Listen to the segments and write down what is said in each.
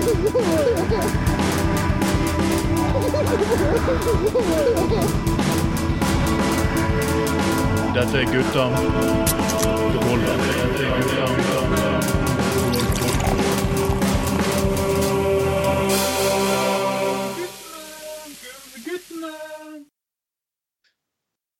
Dette er gutta. Dette er gutta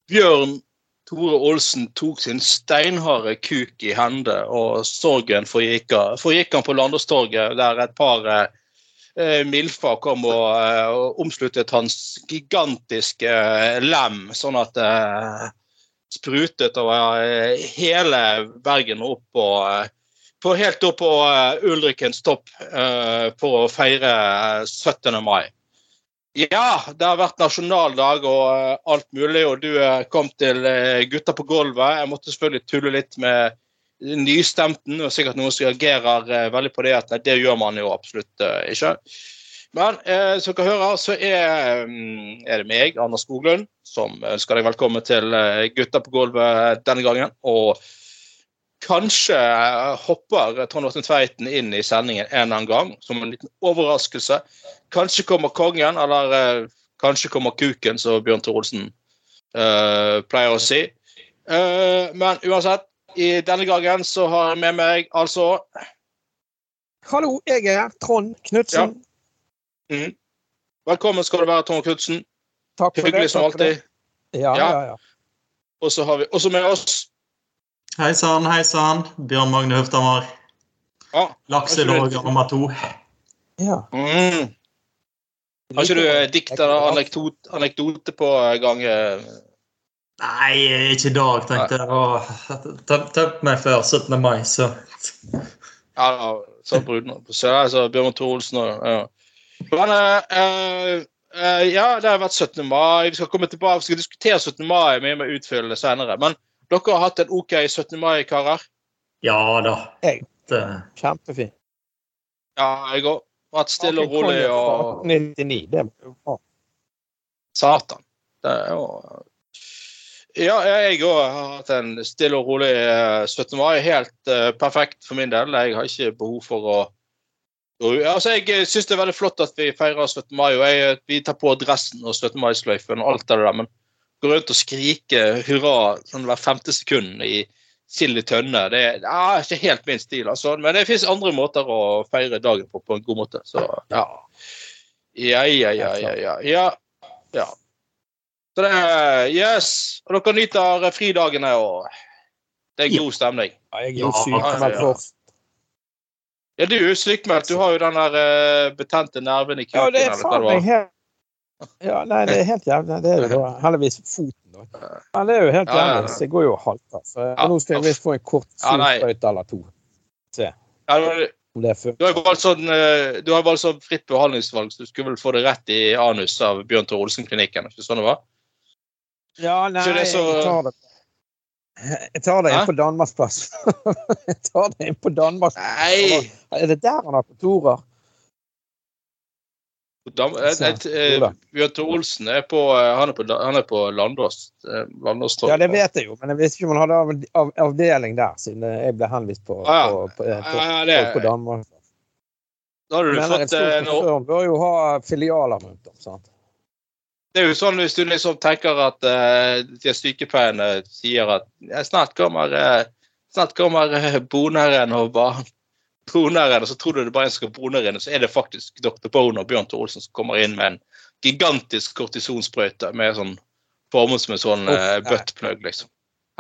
Bjørn Tore Olsen tok sin steinharde kuk i hende, og sorgen forgikk forgikk han på Landåstorget, der et par eh, milfer kom og, eh, og omsluttet hans gigantiske eh, lem, sånn at det eh, sprutet over eh, hele Bergen opp eh, på helt opp på Ulrikkens topp eh, for å feire eh, 17. mai. Ja, det har vært nasjonaldag og eh, alt mulig, og du eh, kom til eh, Gutta på gulvet. Jeg måtte selvfølgelig tulle litt med nystemten, og sikkert noen som reagerer veldig på det. at nei, Det gjør man jo absolutt ikke. Men eh, som dere hører, så er, mm, er det meg, Anders Skoglund, som ønsker deg velkommen til Gutta på gulvet denne gangen. Og kanskje hopper Trond Åtten Tveiten inn i sendingen en eller annen gang, som en liten overraskelse. Kanskje kommer kongen, eller eh, kanskje kommer kuken, som Bjørn Tore Olsen eh, pleier å si. Eh, men uansett, i denne gangen så har jeg med meg altså Hallo, jeg er Trond Knutsen. mm, Velkommen skal du være, Trond Knutsen. Takk for det. Hyggelig som alltid. det. Ja, Ja. ja, ja. Og så har vi også med oss Hei sann, hei sann. Bjørn Magne Høfthammer. ja, Lakselåger nummer to. ja. mm, Har ikke du eh, dikt eller anekdote, anekdote på gang? eh? Nei, ikke i dag, tenkte jeg. Tømt meg før 17. mai, så Ja, ja, så bruden på seg, altså Bjørn Tore Olsen og ja. Men uh, uh, ja, det har vært 17. mai. Vi skal komme tilbake, vi skal diskutere 17. mai mye mer utfyllende senere. Men dere har hatt en OK 17. mai, karer? ja da. Jeg. Kjempefin. Ja, jeg òg. Vært stille og rolig og 99, det var jo bra. Satan. Det er jo Ja, jeg òg har hatt en stille og rolig eh, 17. mai. Helt eh, perfekt for min del. Jeg har ikke behov for å å- Altså, Jeg syns det er veldig flott at vi feirer 17. mai, og jeg, vi tar på dressen og 17. mai-sløyfen og alt det der, men gå rundt og skrike hurra sånn hver femte sekund i sild i tønne, det er ja, ikke helt min stil, altså. Men det fins andre måter å feire dagen på på en god måte, så ja. Ja, ja, ja, ja. ja, ja. ja. Så det er Yes. Og dere nyter fridagene, og det er god stemning. Ja, jeg er jo sykmeldt først. Ja, du er jo sykmeldt. Du har jo den der eh, betente nerven i kroken. Ja, det er faen meg helt Ja, nei, det er helt jævlig. Det er jo da heldigvis foten, da. Men det er jo helt jævlig. Så jeg går jo og halter. Så Ja, nå skal jeg visst få en kort solsprøyte eller to. Ja, du, har jo valgt sånn, eh, du har valgt sånn fritt behandlingsvalg, så du skulle vel få det rett i anus av Bjørn Tore Olsen-klinikken. ikke sånn det var? Ja, nei, Så det så- jeg tar det Jeg tar det inn på Danmarksplass. jeg tar det inn på Danmarksplass. Er det der han har kontorer? Dam, eh, Så, eh. Bjørn Olsen er på, eh, han er på, han er på Landås. Landås Ja, det vet jeg jo, men jeg visste ikke om han hadde av, av, avdeling der, siden jeg ble henvist på, Ah, ja. på, på, Ja, på, Danmark. da hadde du Men en fått eh, konsern bør jo ha filialer rundt om. sant? Det er jo sånn hvis du liksom tenker at uh, de sykepleierne sier at snart kommer uh, snart kommer boneren og bare boneren, og så tror du det bare er en som skal bonere inn, og så er det faktisk Dr. Boner og Bjørn Tore Olsen som kommer inn med en gigantisk kortisonsprøyte med sånn formet som en sånn uh, buttplug, liksom.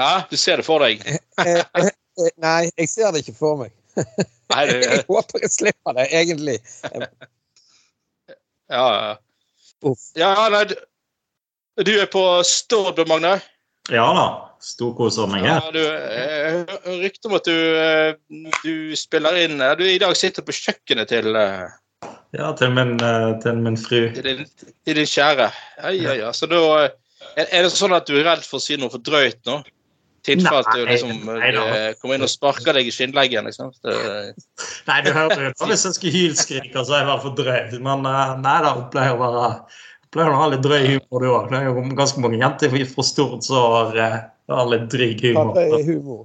Hæ? Du ser det for deg? Eh, eh, nei, jeg ser det ikke for meg. Nei, det, Jeg håper jeg slipper det, egentlig. ja, ja. Uff. ja, nei, du, du er på Stord, Magne? ja da. Storkoser meg her. Ja, du, jeg rykte om at du, eh, du spiller inn eh, Du i dag sitter på kjøkkenet til, eh, Ja, til min, eh, til min fru. til, din, til din kjære. Ja, ja, ja. Så da eh, er, det sånn at du er redd for å si noe for drøyt nå? Tilfelle at du Nei, liksom nei da. eh, kommer inn og sparker deg i skinnleggen, liksom. Det, Nei, du hørte jo hvis jeg skulle hylskrike, så er jeg i hvert fall drøy. Men eh, nei da, hun pleier å være pleier å ha litt drøy humor, du òg. Det er jo ganske mange jenter fra Stord som har, eh, er litt dryg humor. det er humor.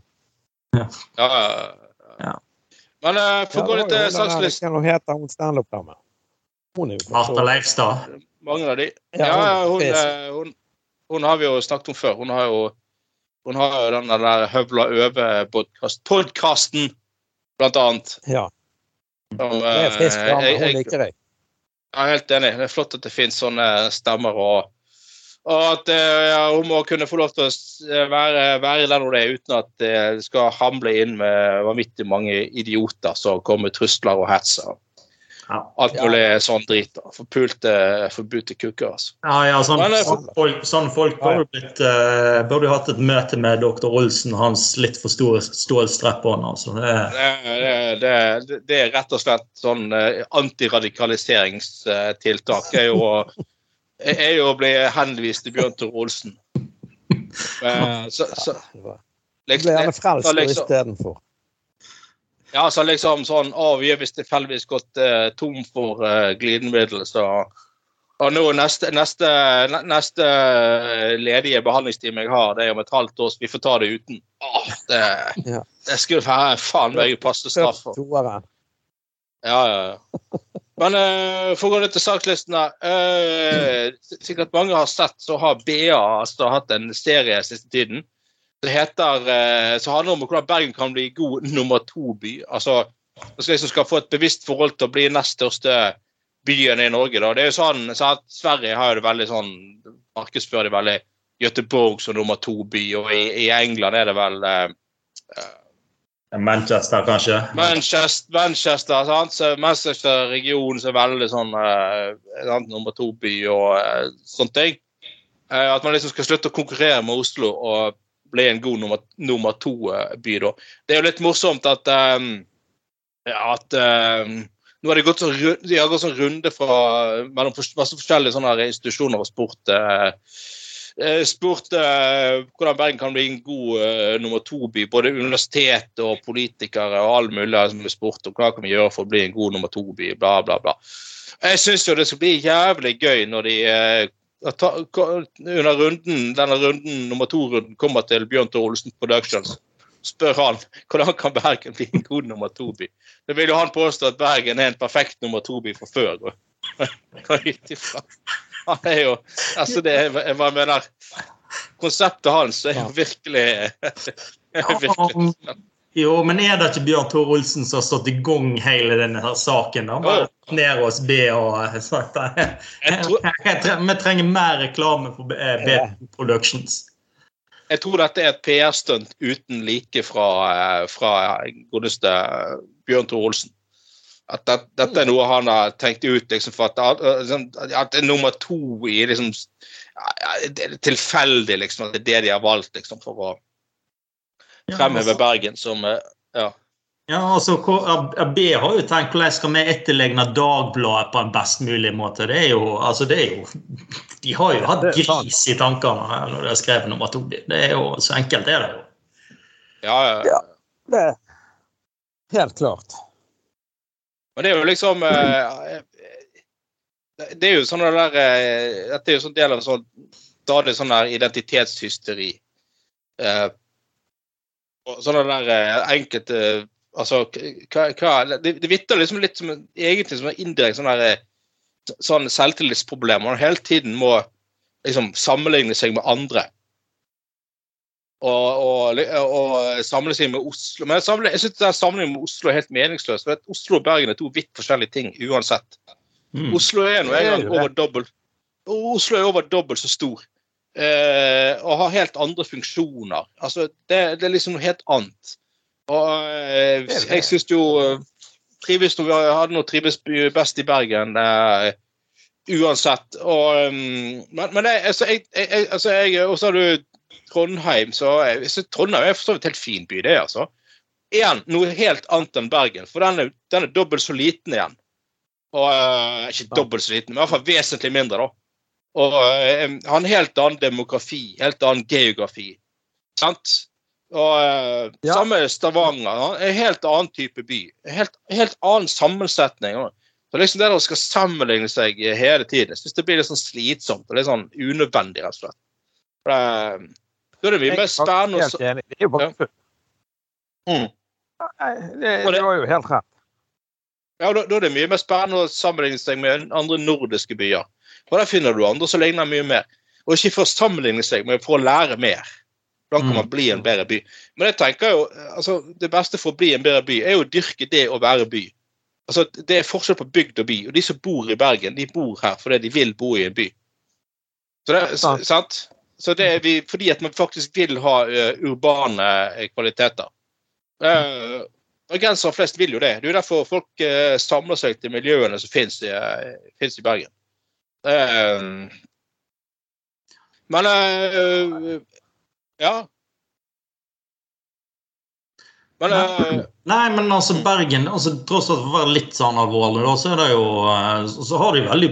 ja, ja, ja. Ja. Men uh, for å gå litt til sakslisten Hva heter hun standup-dama? Martha Leifstad. Mange av de. Ja, Ja, hun- hun, eh, hun, hun har vi jo snakket om før. Hun har jo, hun har jo den der Høvla Øve-podkasten, blant annet. Ja, Som, det er frisk eh, dame. Hun liker deg. Jeg er helt enig. Det er flott at det finnes sånne stemmer. Og, og at eh, ja, hun må kunne få lov til å være, være, i den hun er, uten at det skal hamle inn med vanvittig mange idioter som kommer med trusler og hets. Ja. Alt Ja. mulig sånn drit. da. Forpulte, forbudte kukker. altså. Ja, ja, sånn, Men, eh, sånn folk, sånn folk ja, blitt, eh, burde jo hatt et møte med dr. Olsen, hans litt for store stålstrap-on. Altså. Det, Det, det, det, det er rett og slett sånn uh, antiradikaliseringstiltak. er jo er jo å bli henvist til Bjørn Tore Olsen. Eh, Så, så, liksom, Ble gjerne frelst så liksom- istedenfor. Ja, så liksom sånn Å, vi har visst tilfeldigvis gått eh, tom for eh, glidemiddel, så Og nå neste, neste, neste eh, ledige behandlingstime jeg har, det er om et halvt år, så vi får ta det uten. Åh, det, Ja. det skulle være faen meg passe straff for. Ja, ja, ja. Men uh, for å gå ned til sakslistene eh, Sikkert mange har sett, så har BA altså, hatt en serie siste tiden. Det heter uh, Så handler om hvordan Bergen kan bli god nummer to-by. Altså skal liksom skal få et bevisst forhold til å bli nest største byen i Norge. Da. Det er jo sånn, så Sverige har jo det veldig sånn markedsfører det veldig Göteborg som nummer to-by, og i, i England er det vel eh, Manchester, kanskje? Manchester, Manchester sant? Så Manchester-regionen som er veldig sånn eh, nummer to-by og eh, sånne ting. Eh, at man liksom skal slutte å konkurrere med Oslo og bli en god nummer, nummer to-by, da. Det er jo litt morsomt at um, at um, nå har de gått sånn, de har gått sånn runde fra mellom masse forskjellige sånne institusjoner og sport. eh, eh, spurt eh, hvordan Bergen kan bli en god eh, nummer to-by. Både universitet og politikere og all mulig som er spurt om hva kan vi gjøre for å bli en god nummer to-by. bla, bla, bla. Jeg syns jo det skal bli jævlig gøy når de under runden, denne runden, nummer to-runden kommer til Bjørn Tore Olsen Productions. Spør han hvordan kan Bergen bli en god nummer to-by. Da vil jo han påstå at Bergen er en perfekt nummer to-by fra før. Han er jo Altså, det er jeg bare mener Konseptet hans er jo virkelig, er virkelig Jo, men er det ikke Bjørn Tore Olsen som har stått i gang hele denne her saken? da? Bare ned hos B og sagt tror- jeg tre- Vi trenger mer reklame for eh, B Productions. Jeg tror dette er et PR-stunt uten like fra, eh, fra godeste Bjørn Tore Olsen. At det, dette er noe han har tenkt ut liksom, for at, at, at det er nummer to i liksom ja, ja, tilfeldig, liksom. At det er det de har valgt liksom, for å fremheve altså- Bergen som eh, Ja. Ja, altså, K- B har jo tenkt hvordan skal vi etterligne Dagbladet på en best mulig måte. Det er jo, altså det er jo De har jo hatt gris i tankene når de har skrevet nummer to. Det er jo, Så enkelt er det jo. Ja, ja. Ja. Det er helt klart. Men det er jo liksom eh, Det er jo sånn det der eh, Dette er jo sånn del av sånn stadig sånn der identitetshysteri. Sånn der eh, enkelte Altså, hva, hva Det, det vitner liksom litt som en- egentlig som en indirekte sånn der eh, sånn selvtillitsproblem. Man hele tiden må liksom sammenligne seg med andre. Og, og, og samle seg med Oslo. Men jeg, samler, jeg synes sammenligningen med Oslo er helt meningsløs. For Oslo og Bergen er to vidt forskjellige ting uansett. Mm. Oslo er nå engang over dobbelt Oslo er over dobbelt så stor. Eh, og har helt andre funksjoner. Altså, det, det er liksom noe helt annet. Og eh, jeg syns jo eh, trives når vi hadde noe trives best i Bergen. Eh, uansett. Og, um, men men jeg, altså, jeg, jeg- altså, jeg Og så har du Trondheim, så er, så Trondheim er for så vidt helt fin by, det, altså. Igjen noe helt annet enn Bergen, for den er, den er dobbelt så liten igjen. Og uh, Ikke dobbelt så liten, men i hvert fall vesentlig mindre, da. Og uh, har en helt annen demografi, helt annen geografi. Sant? Og uh, Ja. Samme Stavanger. En helt annen type by. Helt, helt annen sammensetning. ja. Så liksom det der å skal sammenligne seg hele tiden, jeg synes det blir litt sånn slitsomt og litt sånn unødvendig, rett og slett. For det, da er det mye mer spennende å enig. Det er jo bare full. Mm. Det, det var jo helt rett. Ja, da, da er det mye mer spennende å sammenligne seg med andre nordiske byer. For der finner du andre som ligner mye mer. Og ikke for å sammenligne seg, men for å lære mer. Da kan Mm. man bli en bedre by. Men jeg tenker jo, altså, det beste for å bli en bedre by, er jo å dyrke det å være by. Altså, Det er forskjell på bygd og by. Og de som bor i Bergen, de bor her fordi de vil bo i en by. Så det, Sant. Så det er vi, fordi at man faktisk vil ha uh, urbane kvaliteter. Uh, Bergensere flest vil jo det. Det er jo derfor folk uh, samler seg til miljøene som finnes i, finnes i Bergen. Men Ja. Men eh, Nei, men altså Bergen altså Tross alt for å være litt sånn alvorlig, da, så er det jo eh, så har de veldig,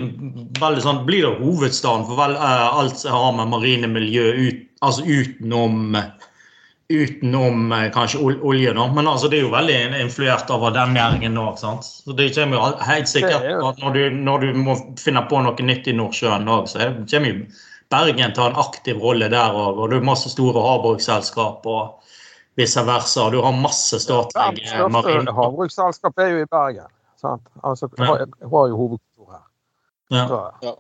veldig sånn Blir det hovedstaden for vel, eh, alt som har med marine miljø ut, altså utenom Utenom eh, kanskje olje, da. Men altså, det er jo veldig influert av den næringen nå. sant? Så det kommer jo helt sikkert er når du, når du må finne på noe nytt i Nordsjøen òg, så er- kommer jo Bergen til å ta en aktiv rolle der òg. Og det er masse store havbruksselskap og vice versa. Du har masse statlige Ja, marine... havbruksselskap er jo i Bergen. Sant? Altså, Ja. har, har jo hovedkontor her. Ja. Så. Ja.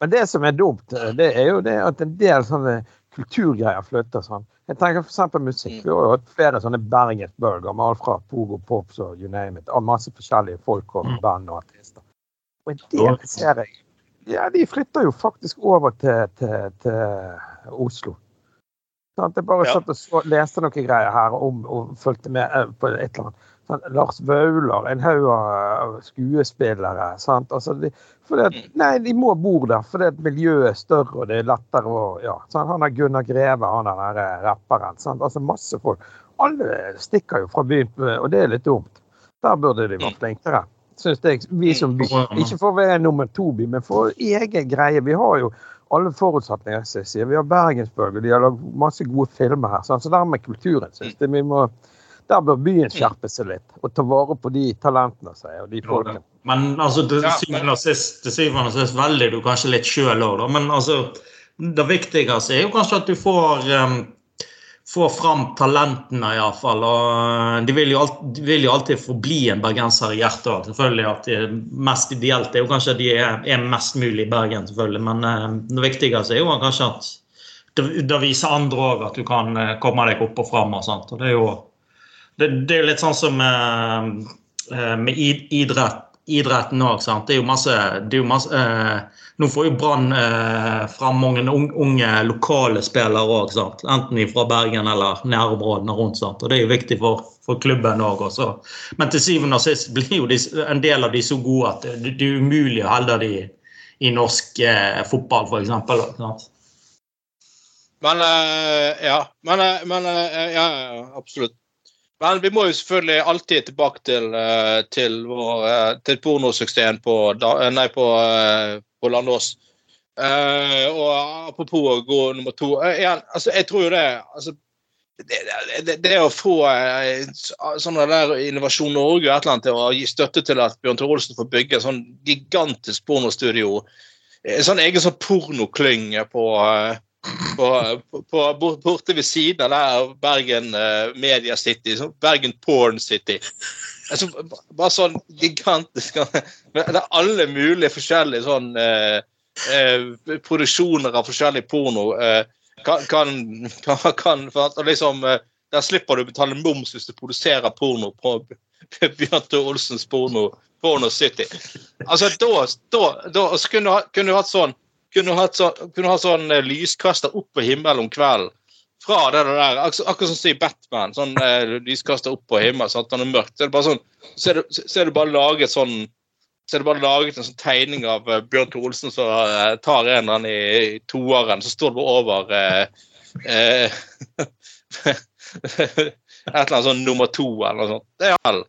Men det som er dumt, det er jo det at en del sånne kulturgreier flytter. Sånn. Jeg tenker f.eks. musikk. Mm. Vi har jo hatt flere sånne bergensbølger med alt fra Pogo Pops og you name it. Og masse forskjellige folk og Mm. band og artister. Og en del ser jeg Ja, de flytter jo faktisk over til, til, til Oslo. Sant? Jeg bare Ja. satt og så, leste noen greier her om, og fulgte med eh, på et eller annet. Sant? Lars Vaular, en haug av skuespillere. Sant? Altså, de, at, Mm. nei, de må bo der for det miljøet er større og det er lettere å ja, sant? Han er Gunnar Greve, han er den rapperen. Sant? Altså masse folk. Alle stikker jo fra byen, og det er litt dumt. Der burde de vært flinkere. Synes jeg, vi som by. Ikke for å være nummer to-by, men for egen greie. Vi har jo alle forutsetninger. jeg sier. Vi har Bergensbølge, de har lagd masse gode filmer her. Sånn. Så dermed kulturen. Synes jeg. Vi må, der bør byen skjerpe seg litt og ta vare på de talentene sier, er, og de folkene. Men altså, til Ja, syvende og sist, syvende og sist velger du kanskje litt sjøl òg, da. Men altså, det viktigste er jo kanskje at du får um, får fram talentene, iallfall. Og de vil, jo alt, de vil jo alltid forbli en bergenser i hjertet. Selvfølgelig at det mest ideelt er jo kanskje at de er, er mest mulig i Bergen, selvfølgelig. Men eh, det viktigste er jo kanskje at det, viser andre òg at du kan eh, komme deg opp og fram. Og sånt. Og det er jo det, det er litt sånn som eh, eh, med idrett, idretten òg. Det er jo masse, er jo masse eh, Nå får jo Brann eh, fram mange unge, unge lokale spillere òg. Enten fra Bergen eller nærområdene rundt. Sant? Og Det er jo viktig for, for klubben òg. Men til syvende og sist blir jo de, en del av de så gode at det, det er umulig å holde de i norsk eh, fotball, f.eks. Men eh, ja. Men, eh, men eh, ja, absolutt. Men vi må jo selvfølgelig alltid tilbake til, eh, til, eh, til pornosuksessen på, eh, nei, på, på Landås. Og apropos å gå nummer to igjen, altså, Jeg tror jo det altså, det, det, det å få sånne sånn der Innovasjon Norge og et eller annet til å gi støtte til at Bjørn Tore Olsen får bygge en sånn gigantisk pornostudio En sånn egen sånn pornoklynge på på, på, borte ved siden av der Bergen uh, Media City, sånn Bergen Porn City. Altså, bare sånn gigantisk Det er alle mulige forskjellige sånn uh, uh, produksjoner av forskjellig porno. Kan, kan, kan, for liksom, Der slipper du å betale moms hvis du produserer porno på Bjørn Tore Olsens porno, Porno City. Altså, da, da, da kunne du hatt sånn kunne hatt så, kunne ha sånn eh, lyskaster opp på himmelen om kvelden. Fra det der, ak Akkurat som i Batman. Sånn eh, lyskaster opp på himmelen, sånn at han er mørkt. Så er det bare sånn, så er det, bare laget sånn så er det bare laget en sånn tegning av uh, Bjørn Tore Olsen som uh, tar en eller annen i, i toeren. Så står det over uh, Et eller annet sånn nummer to eller noe sånt. Det er vel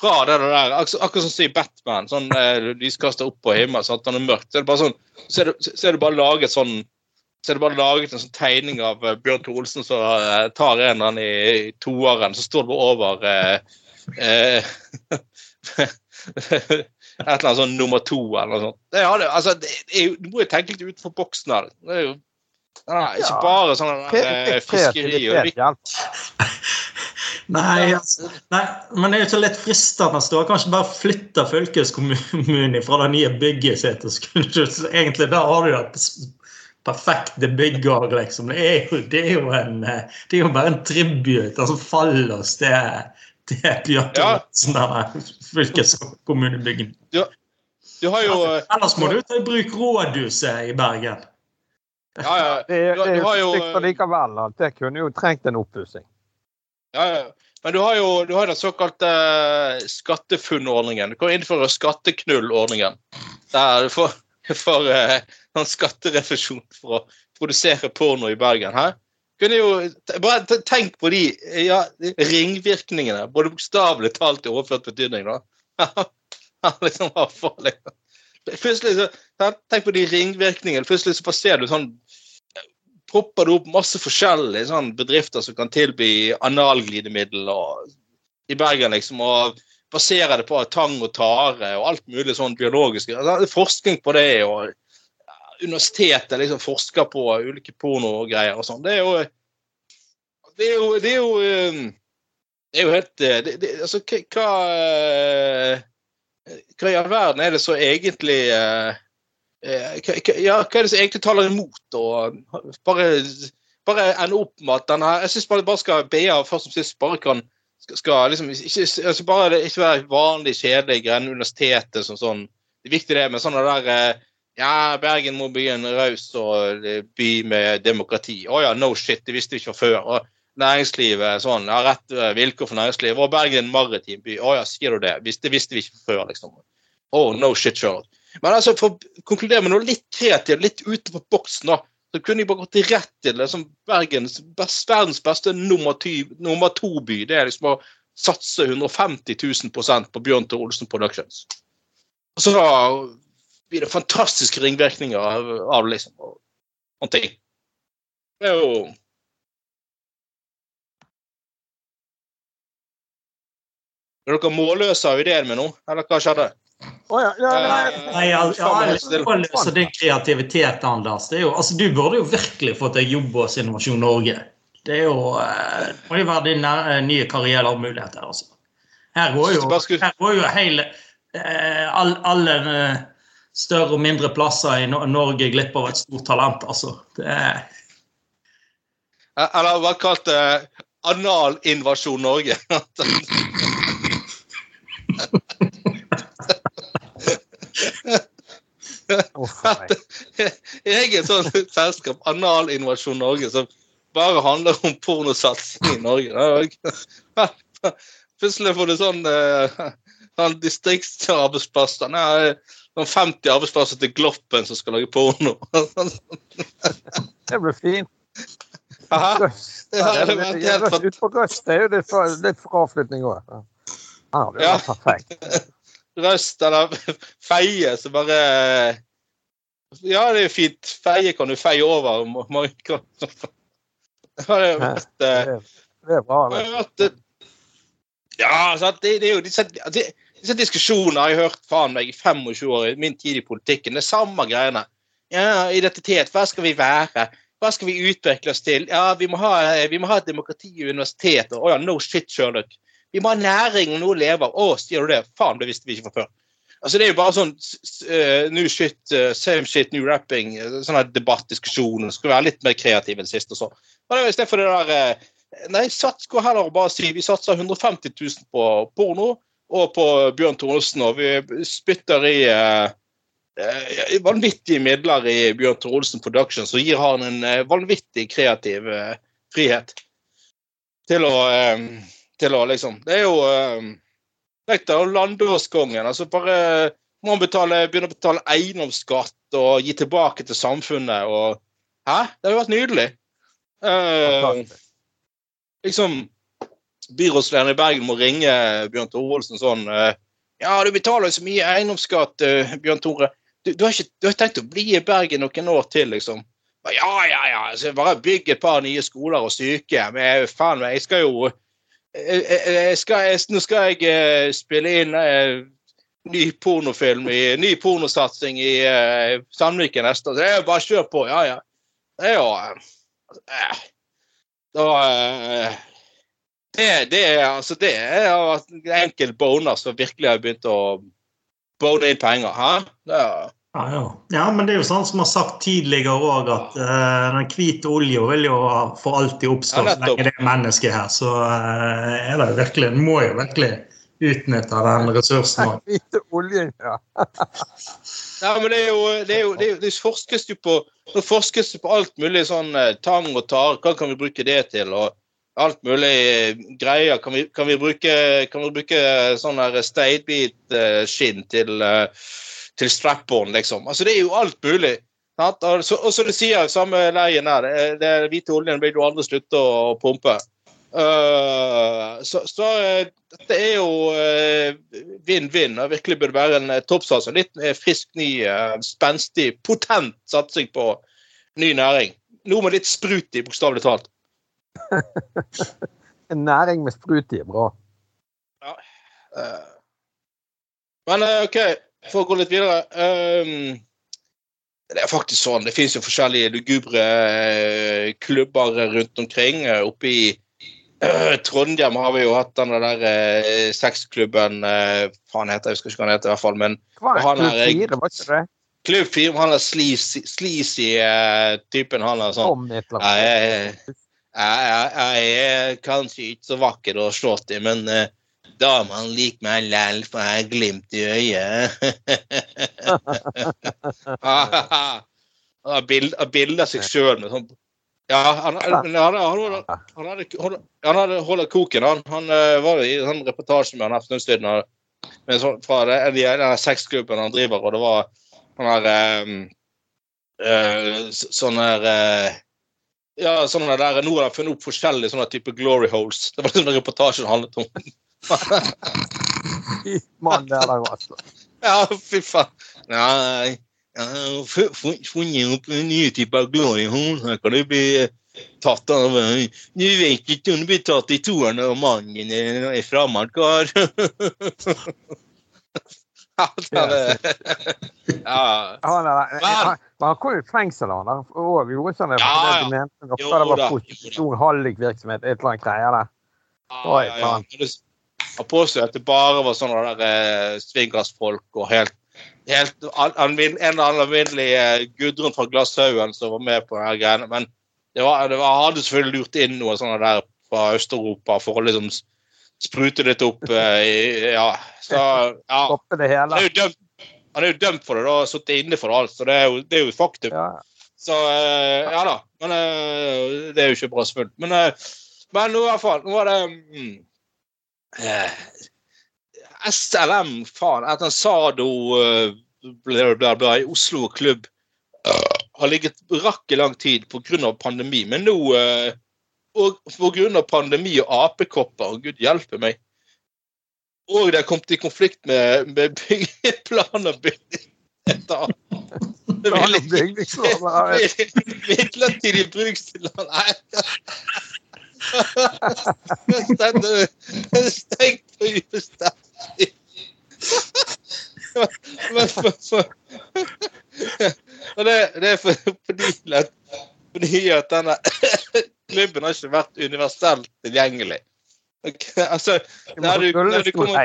fra det der, ak akkurat som i Batman. Sånn eh, lyskaster opp på himmelen, sånn at han er mørkt. Så er det bare sånn så er det, det bare laget sånn så er det bare laget en sånn tegning av eh, Bjørn Tore Olsen som uh, tar en eller annen i, i toeren, så står det bare over eh, eh, Et eller annet sånn nummer to eller noe sånt. Det, er, altså, det er du må jo tenke litt utenfor boksen her. Det er jo nei, ikke Ja. bare sånn eh, fiskeri og hjelper. Nei, altså, nei, men det er jo så litt fristende å kanskje bare flytte fylkeskommunen fra det nye bygget sitt. og så Egentlig der har du det perfekte bygget. Liksom. Det, er jo, det, er jo en, eh, det er jo bare en tribute, altså fallos til, til Bjørn Ja. fylkeskommunebygget. Ja. Du har jo eh, Ellers må du ta i bruk rådhuset i Bergen. Ja, ja. Det, Du, det er jo jo stygt allikevel at det kunne jo trengt en oppussing. Ja, ja. Men du har jo du har den såkalte uh, SkatteFUNN-ordningen. Du kan innføre Skatteknull-ordningen. Der du får, får uh, en skatterefusjon for å produsere porno i Bergen. Hæ? Kunne jo, bare Tenk på de ja, ringvirkningene, både bokstavelig talt i overført betydning. da. Liksom, liksom. Plutselig så. Tenk på de ringvirkningene. Plutselig så ser du sånn propper du opp masse forskjellige sånn, bedrifter som kan tilby analglidemiddel i Bergen, liksom, og baserer det på tang og tare og alt mulig sånn biologisk. Altså, forskning på det, og universitetet liksom forsker på ulike pornogreier og sånn. Det er jo Det er jo Det er jo, eh, det er jo helt eh, det, det, Altså, hva hva, i all verden er det så egentlig eh, Eh, ja, hva er det som egentlig taler imot? Og bare, bare ende opp med at denne Jeg syns bare, bare skal BA først og sist bare kan skal, liksom ikke, altså bare det, ikke være vanlig kjedelig greiene universitetet som sånn. Det er viktig det med sånne der eh, Ja, Bergen må bli en raus by med demokrati. Å ja, no shit, det visste vi ikke fra før. Og næringslivet sånn, ja, rett eh, vilkår for næringslivet. Og Bergen er en maritim by. Å ja, sier du det? Det visste vi ikke før, liksom. Oh, no shit, Charlotte. Men altså, for å konkludere med noe litt kreativt, litt utenfor boksen, da, så kunne jeg bare gått rett til liksom, Bergens best, verdens beste nummer, ty, nummer to-by. Det er liksom å satse 150 000 på Bjørn Tore Olsen Productions. Og så blir det fantastiske ringvirkninger av, av liksom, og, og ting. Det er jo Er dere målløse av ideen min nå, eller hva skjedde? Oh, ja, ja, nei, Nei, ja, ja, jeg må løse din kreativitet, Anders. Det er jo, altså, du burde jo virkelig fått deg jobb hos Innovasjon Norge. Det er jo, eh, må jo være din eh, nye karrieremulighet her. Altså. Her går jo, her går jo hele eh, all, Alle eh, større og mindre plasser i Norge glipp av et stort talent, altså. Det er, Eller hva kalt det Analinvasjon Norge. uff jeg er et sånn selskap, Analinnovasjon Norge, som bare handler om pornosatsing i Norge. Det er Plutselig får du sånn, eh, sånn distriktsarbeidsplasser. Nei, sånn 50 arbeidsplasser til Gloppen som skal lage porno. Det blir fint. Ja, ja, det var helt fant- Ut på det er jo litt, fraflytning òg. Ja, det Ja. perfekt. Røst eller feie, som bare Ja, det er jo fint. Feie kan du feie over. kan- Det Det eh, er, det er bra. det Det. eh, Ja, sant, det, det er jo disse, det, disse diskusjonene har jeg hørt faen meg i 25 år i min tid i politikken. Det er samme greiene. Ja, identitet. Hva skal vi være? Hva skal vi utvikle oss til? Ja, vi må ha, vi må ha et demokrati i universitetet. Å ja, no shit, Sherlock. Vi må ha næring og noe å leve av. Å, sier du det? Faen, det visste vi ikke fra før. Altså, Det er jo bare sånn uh, new shit, uh, same shit, new rapping. Uh, sånn her debattdiskusjon. Skal være litt mer kreativ enn sist og så. Men i stedet for det der uh, Nei, sats går heller å bare si vi satser 150 000 på porno og på Bjørn Thoresen, og vi spytter i vanvittige midler i Bjørn Thoresen Productions og gir han en vanvittig kreativ frihet til å, til å liksom Det er jo Tenk deg Landåskongen. Altså bare må han begynne å betale eiendomsskatt og gi tilbake til samfunnet og Hæ? Det hadde vært nydelig. Eh, liksom byrådslederen i Bergen må ringe Bjørn Tore Olsen sånn eh, Ja, du betaler jo så mye eiendomsskatt, eh, Bjørn Tore. Du, du, har ikke, du har tenkt å bli i Bergen noen år til, liksom? Ja, ja, ja. Så bare bygge et par nye skoler og sykehjem. Jeg, faen jeg skal jo jeg, jeg, jeg jeg, Nå skal jeg eh, spille inn eh, ny pornofilm, i, ny pornosatsing i uh, Sandviken neste år. Så jo bare kjør på. Ja, ja. Det er jo Da Det, det, er, altså, det er en enkel boner som virkelig har begynt å bone inn penger. Hæ? Det er, Ja, ja. ja, men det er jo sånn som har sagt tidligere òg, at uh, den hvite olja vil jo for alltid oppstå Ja, så lenge det er mennesker her. Så uh, er det virkelig, en må jo virkelig utnytte den ressursen. Den Hvite oljen, ja. Ja, men det er jo, det er jo, det er jo det forskes jo på Nå forskes det på alt mulig sånn eh, tang og tare. Hva kan vi bruke det til? Og alt mulig greier. Kan vi, kan vi bruke, kan vi bruke sånn steinbitskinn til, eh, til strap-on, liksom? Altså, det er jo alt mulig. sant? Og så, det sier samme leien her, det, er hvite oljen vil du aldri slutte å pumpe. Uh, så så uh, dette er jo eh, vinn-vinn. og virkelig burde være en uh, toppsatsing. Litt eh, frisk, ny, eh, spenstig, potent satsing på ny næring. Noe med litt sprut i, bokstavelig talt. En næring med sprut i er bra. Eh, men eh, OK, for å gå litt videre um, Det er faktisk sånn, det finnes jo forskjellige lugubre eh, klubber rundt omkring. eh, Oppe i uh, Trondheim har vi jo hatt den der uh, sexklubben uh, Faen heter jeg, husker ikke hva den heter, i hvert fall. Men Hva han er klubb fire, var ikke det? Klubb 4, han er sleazy, sleazy typen. Han er sånn jeg, jeg, jeg, jeg er kanskje ikke så vakker å slå til, men uh, damene liker meg lell, for jeg har glimt i øyet. Han har bild- bilde av seg sjøl med sånn Ja, han, han, han, han, han, han hadde, holdt- koken. Han, han eh, var i en sånn reportasje med han her for en stund siden. Fra det- en av de sexklubben han driver, og det var han der um, uh, Sånn der uh, Ja, sånne der, nå har de funnet opp forskjellige sånne type glory holes. Det var sånn reportasjen handlet om. Mann, det er der, altså. Ja, fy faen. Nei. jeg har fu- fu- funnet opp en ny type glory hole. Her kan du bli eh, tatt av eh, Du vet ikke om du blir tatt i toeren av mannen din er er fremmed kar. Ja. Han, han, han kom jo i fengsel, han. Og gjorde sånn det, Ja, ja. Jo det var prostitusjon, hallikvirksomhet, et eller annet greier der. Oi, faen. Han påstod at det bare var sånne der eh, svingasfolk og helt, helt an, En eller annen alminnelig eh, Gudrun fra Glasshaugen som var med på de greiene. Men det var, det var, hadde selvfølgelig lurt inn noe sånne der fra Øst-Europa for å liksom sprute litt opp. Eh, i- ja. Så ja. Det Han er jo dømt, han er jo dømt for det da, sittet inne for alt, så det er jo, det er jo faktum. Ja. Så eh, ja da. Men eh, det er jo ikke bra smult. Men, eh, men i hvert fall, nå var det mm, eh, SLM, faen, etter en Sado bla, bla, bla, i Oslo klubb eh, har ligget brakk i lang tid pga. pandemi. Men nå eh, og pga. pandemi og apekopper, og gud hjelpe meg Og det har kommet i konflikt med, med byggeplan og bygningsetat. Er. Midlertidig brukstillatelse. Nei. Stengt på ubestemt. Men for, for, og det, det er for, fordi, at, fordi at denne klubben har ikke vært universelt tilgjengelig. Okay, altså, Du du- du kommer-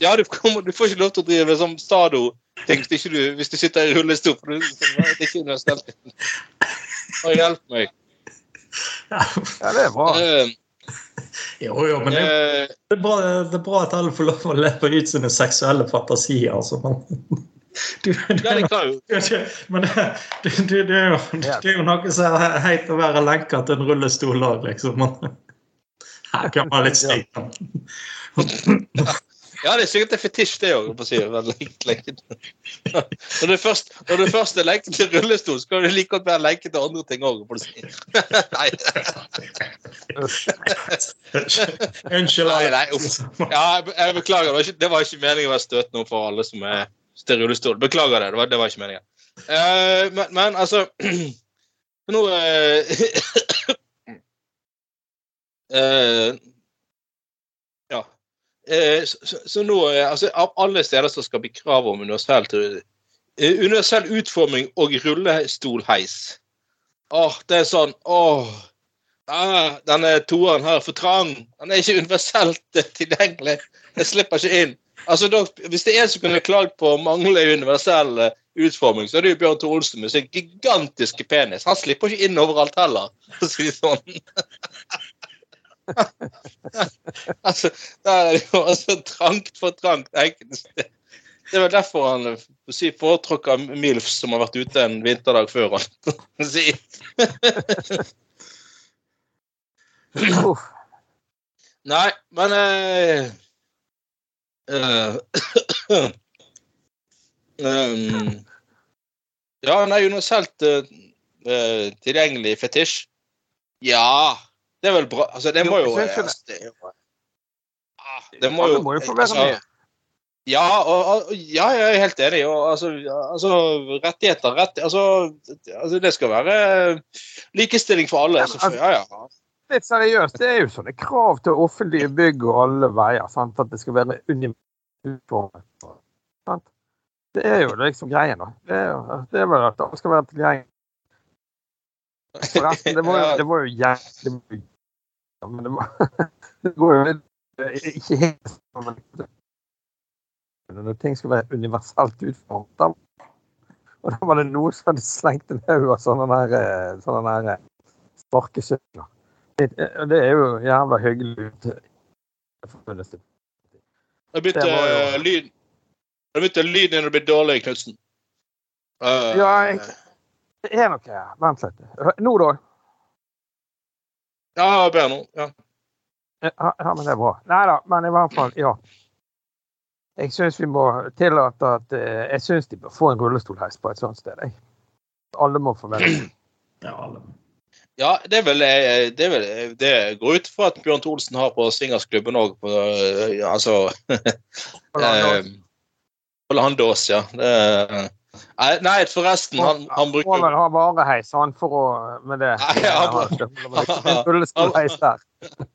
ja, du, kommer, du får ikke lov til å drive som Stado-ting hvis, du- hvis du sitter i rullestol. For du, det er ikke universelt. Å, hjelp meg. Ja, det er bra. Eh, Jo, jo, men det, eh, det, er bra, det er bra at alle får lov å leve ut sine seksuelle fantasier. Altså. Men, du, det, ja, det kan jo men du, du, det, er jo, noe som er heit å være lenka til en rullestol òg, liksom. Her kan være litt stygt. Ja, det er sikkert en fetisj, det òg. Når, du først- når du først er lenket til rullestol, så kan du like godt være lenket til andre ting òg. Nei, Unnskyld. nei, nei. Ja, jeg, beklager. Det var, ikke, det var ikke meningen å være støtende for alle som er til rullestol. Beklager det. Det var, det var ikke meningen. Uh, men, men altså Nå uh. Eh, så, så- så nå eh, altså, Av alle steder som skal bli krav om eh, universell utforming og rullestolheis Åh, det er sånn Åh. ah, denne toeren her er for trang. Den er ikke universelt eh, tilgjengelig. Jeg slipper ikke inn. Altså, da, Hvis det er en som kunne klagd på manglende universell eh, utforming, så er det jo Bjørn Thor Olsen med sin gigantiske penis. Han slipper ikke inn overalt heller, for å si det sånn. altså, der er det jo altså trangt for trangt. enkelte steder. Det er vel derfor han eh, si, foretrukker MILFs som har vært ute en vinterdag før. Han si. Nei, men eh, um, Ja, noe universelt uh, tilgjengelig fetisj. Ja, det er vel bra. Altså, det må jo altså, det, Ah, det må jo jo få være altså, med. Ja, og, og, ja, jeg er helt enig. Og, altså, altså, rettigheter rett, altså, altså, Det skal være likestilling for alle. Ja. Ja, ja. Litt seriøst, det er jo sånne krav til offentlige bygg og alle veier. Sant? At det skal være uniformet. Sant? Det er jo liksom greien, da. Det er, det er vel at det skal være tilgjengelig. Forresten, det var det var jo jævlig mye. Men det, var, det går jo litt Ikke helt sånn, men når ting skal være universelt utformet. Og da var det noen som hadde slengt en haug av sånne der, eh, sånne der eh, sparkesykler. Det, eh, er jo jævla hyggelig. det. Jeg bytte Det var jo- lyd Jeg bytte lyd når det blir dårlig, Knutsen. Uh, Ja, jeg- Det er noe. Vent litt. Nå, da? ja, bedre nå. Ja. Ja, ja, men det er bra. Nei da, men i hvert fall, ja. Jeg syns vi må tillate at eh, Jeg syns de bør få en rullestolheis på et sånt sted. Jeg. Alle må få være. Ja, alle. ja, det er vel Det, er vel, det går ut fra at Bjørn Tholsen har på swingersklubben òg, på eh, Altså eh, På Landås, ja. Det, nei, forresten, han, han bruker Han ha vareheis han for å Med det. Nei, han-.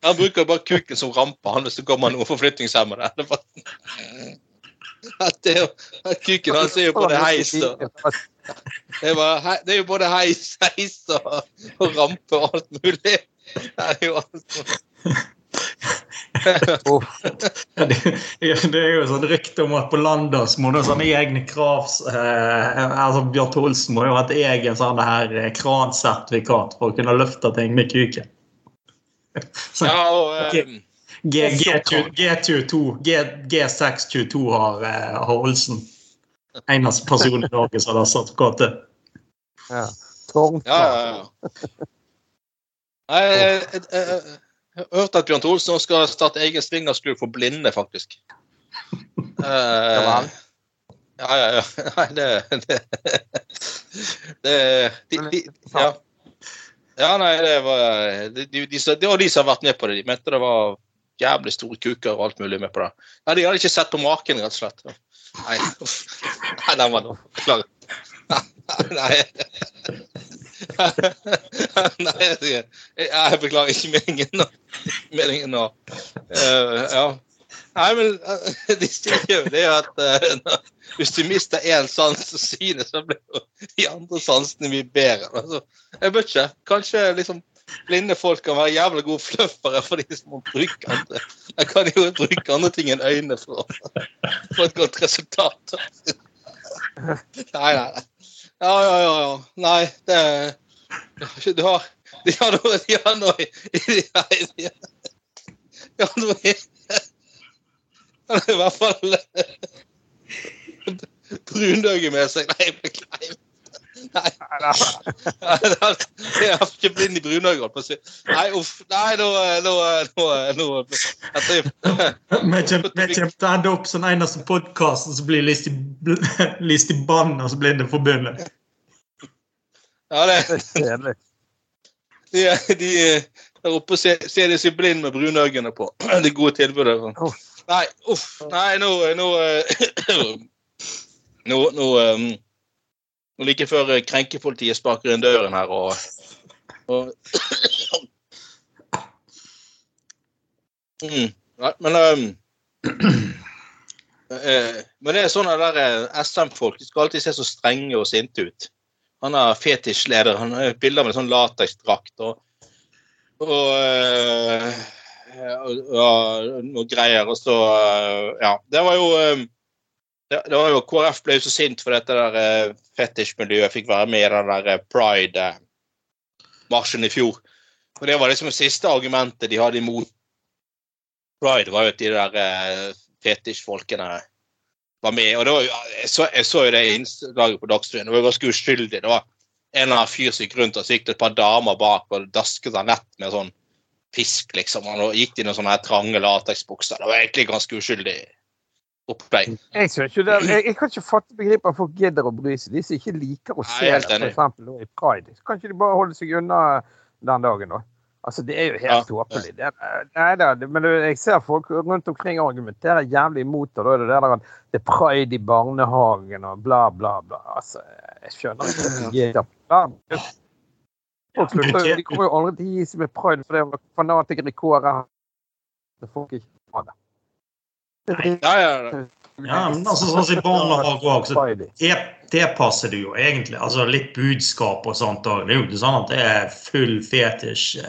Han bruker bare kuken som rampe han hvis det kommer noen forflytningshemmede. At det at kuken hans er jo både heis og det er, det jo både heis, heis og, rampe og alt mulig. Det er jo alt. Uff. Det, det er jo sånn rykte om at på Landås må du ha sånne egne krav eh, altså Bjørn Tholsen må jo ha et egen sånn her eh, kransertifikat for å kunne løfte ting med kuken. Så Ja, og eh, G, G, G22, G, G622 har, eh, har Olsen. Eneste person i Norge som har sertifikatet. Ja. Tårnfart. ja, ja, ja. Nei, jeg, jeg, jeg, jeg har hørt at Bjørn også skal starte egen swingersklubb for blinde, faktisk. Uh, ja, ja, ja. Nei, det Det, det de, de, ja. ja, nei, det var de, de, de, Det var de som har vært med på det. De mente det var jævlig store kuker og alt mulig med på det. Nei, De hadde ikke sett på maken, rett og slett. Nei, nei den var Beklager. Nei. Nei, sier- jeg, jeg beklager ikke meningen nå. Meningen nå. Uh, ja. Nei, men eh, de sier jo det at uh, hvis du mister én sans og synet, så blir jo de andre sansene mye bedre. Altså, jeg vet ikke. Kanskje liksom blinde folk kan være jævlig gode fluffere for de som må bruke andre. Jeg kan jo bruke andre ting enn øynene for å få et godt resultat. Nei, nei. Ja, ja, ja. ja. Nei, det Du har De har noe De har noe De har de har noe Han har i hvert fall brunøye med seg. Nei, beklager. Nei. Jeg har ikke blind i brunøye, holdt på å si. Nei, uff. Nei, nå Nå, nå, nå Vi kommer til å ende opp som den eneste podkasten som blir list i, list i bann hos Blindeforbundet. Ja, det er kjedelig. De, de der oppe ser, ser de seg blind med brunøyene på. Det gode tilbudet. Uff. Nei, uff. Nei, nå Nå, nå, nå, nå, um, nå like før eh, krenkepolitiet sparker inn døren her og, og mm, Nei, men um, eh, Men det er sånn at der eh, SM-folk de skal alltid se så strenge og sinte ut. Han er fetisjleder. Han har bilder med sånn lateksdrakt. og og, eh, og, og noe greier. Og så eh, Ja. Det var jo eh, det, var jo KrF ble jo så sint for dette der eh, fetisjmiljøet fikk være med i den der eh, pride-marsjen i fjor. Og Det var liksom det siste argumentet de hadde imot pride, var jo at de der eh, fetisjfolkene var med. Og var jeg, så, jeg så jo det innslaget på Dagsrevyen. Det var ganske uskyldig. Det var en eller annen fyr som gikk rundt og så gikk det et par damer bak og dasket seg nett med sånn fisk, liksom. Og gikk de i noen sånne trange lateksbukser. Det var egentlig ganske uskyldig opplegg. Jeg, ikke det, jeg, jeg kan ikke fatte begripet at folk gidder å bry seg. De som ikke liker å se det, f.eks. i pride. Kan ikke de bare holde seg unna den dagen, da? Altså, Det er jo helt Ja. tåpelig. Det er- Nei da, men jeg ser folk rundt omkring argumentere jævlig imot det. Da er det det der at det er pride i barnehagen og bla, bla, bla. Altså, jeg skjønner ikke at de. Folk slutter, jo- de kommer jo aldri til å gi seg med pride fordi det er fanatikere i KrF. Det får ikke ha det. Er Ja, ja, ja. Ja, men altså sånn som i barnehage òg, så det, det passer det jo egentlig. Altså litt budskap og sånt òg. Det er jo ikke sånn at det er full fetisj.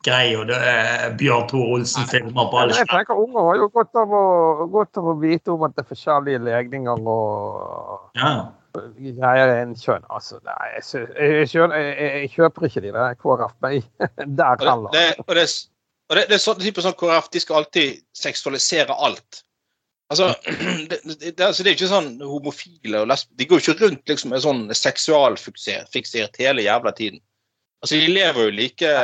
Grei, og det er Bjørn Tore Olsen-filmer på alle Jeg tenker Unger har jo godt av, å, godt av å vite om at det er forskjellige legninger og Ja. greier innen kjønn. Altså, nei, jeg, jeg, jeg, jeg, kjøper ikke de der KrF meg der Og det, heller. det, og det, og det, det er sånn, typisk sånn KrF, de skal alltid seksualisere alt. Altså, det, det, det, altså, det er ikke sånn homofile og lesbiske De går jo ikke rundt liksom, med sånn seksualfiksert hele jævla tiden. Altså, De lever jo like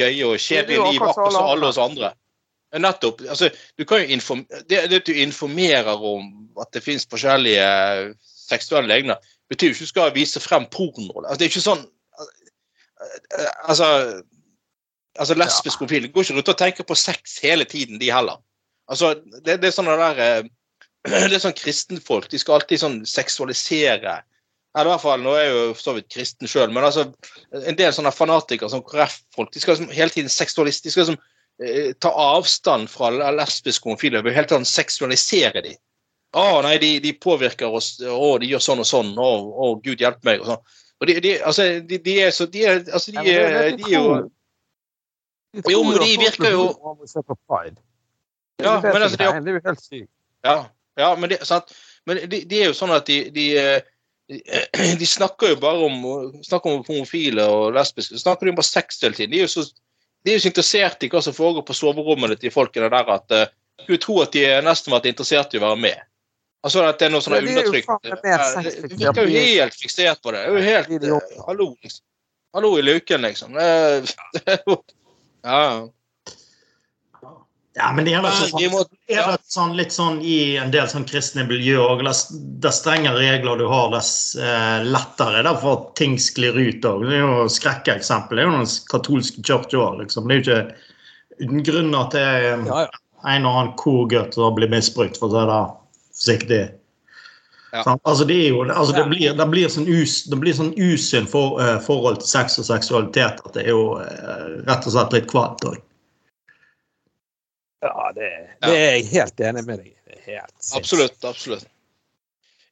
gøye og kjedelige liv akkurat som alle oss andre. Nettopp. altså, du kan jo informere, det, det at du informerer om at det finnes forskjellige seksuelle legner, betyr jo ikke at du skal vise frem porno. Altså, det er ikke sånn Altså altså lesbisk homofile går ikke rundt og tenker på sex hele tiden, de heller. Altså, det, det er sånn det der eh, Det er sånn kristenfolk. De skal alltid sånn seksualisere Eller i hvert fall, Nå er jeg jo for så vidt kristen sjøl, men altså, en del sånne fanatikere, sånn KrF-folk, de skal liksom hele tiden seksualisere De skal liksom eh, ta avstand fra lesbiske homofile. Vil hele tiden seksualisere de. Å nei, de, de påvirker oss. Å, de gjør sånn og sånn. Å, oh, Gud hjelpe meg. og sånn. Og de, de, altså, de, de er så De er, altså, de, Ja, men det er er- de er jo Jo, men de virker jo-. Ja, men altså, det er jo helt sykt. Ja, ja men, det, sant? men de, de er jo sånn at de, de, eh, de, snakker jo bare om snakker om homofile og lesbiske. Snakker de om bare sex hele tiden. De er jo så, de er jo så interessert i hva som foregår på soverommene til folkene der at uh, skulle tro at de er nesten vært interessert i å være med. Altså at det er noe sånn undertrykk de er jo eh, helt fiksert på det. Det er jo helt eh, Hallo, liksom. Hallo i luken, liksom. Det det er jo- Ja, ja. Ja, men det er Men sånn, sånn, litt sånn i en del sånn kristne miljøer òg. dess strengere regler du har, dess eh, lettere det er for at ting sklir ut òg. Det er jo skrekkeksempel. Det er jo den katolske kirka òg, liksom. Det er jo ikke uten grunn at det er Ja, ja. en og annen korgutt som blir misbrukt, for å si det forsiktig. Ja. Altså, det, er jo, altså, det, blir, det blir sånn, us, det blir sånn usunn for, uh, forhold til sex og seksualitet at det er jo uh, rett og slett litt kvalmt òg. Ja, det, det er jeg helt enig med deg i. Absolutt. absolutt.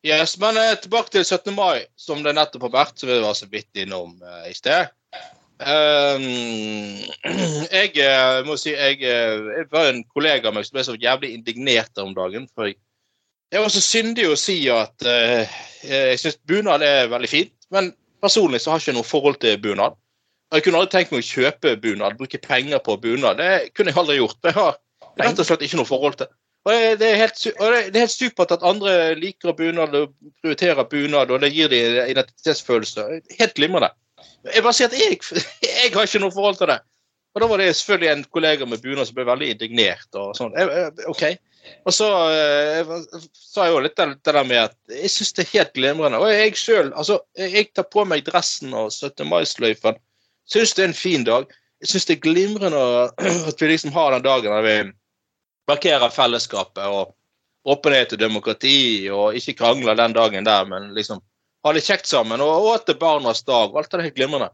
Yes, Men uh, tilbake til 17. mai, som det nettopp har vært, som vi var så vidt innom i sted. Um, jeg må si jeg, jeg var en kollega av meg som ble så jævlig indignert om dagen. for jeg, jeg er også syndig å si at eh, jeg syns bunad er veldig fint, men personlig så har jeg ikke noe forhold til bunad. Jeg kunne aldri tenkt meg å kjøpe bunad, bruke penger på bunad. Det kunne jeg aldri gjort. Jeg har rett og slett ikke noe forhold til. Og det- det er helt, det det er helt supert at andre liker bunad og prioriterer bunad, og det gir dem identitetsfølelse. Helt glimrende. Jeg bare sier at jeg, jeg har ikke noe forhold til det. Og da var det selvfølgelig en kollega med bunad som ble veldig indignert. og sånn. OK. Og så eh, sa jeg jo litt det der med at jeg syns det er helt glimrende. Og jeg sjøl, altså, jeg tar på meg dressen og 17. mai-sløyfen. Syns det er en fin dag. Jeg syns det er glimrende at vi liksom har den dagen der vi markerer fellesskapet og åpenhet og demokrati, og ikke krangler den dagen der, men liksom ha det kjekt sammen. Og, og at det er barnas dag. og Alt er helt glimrende.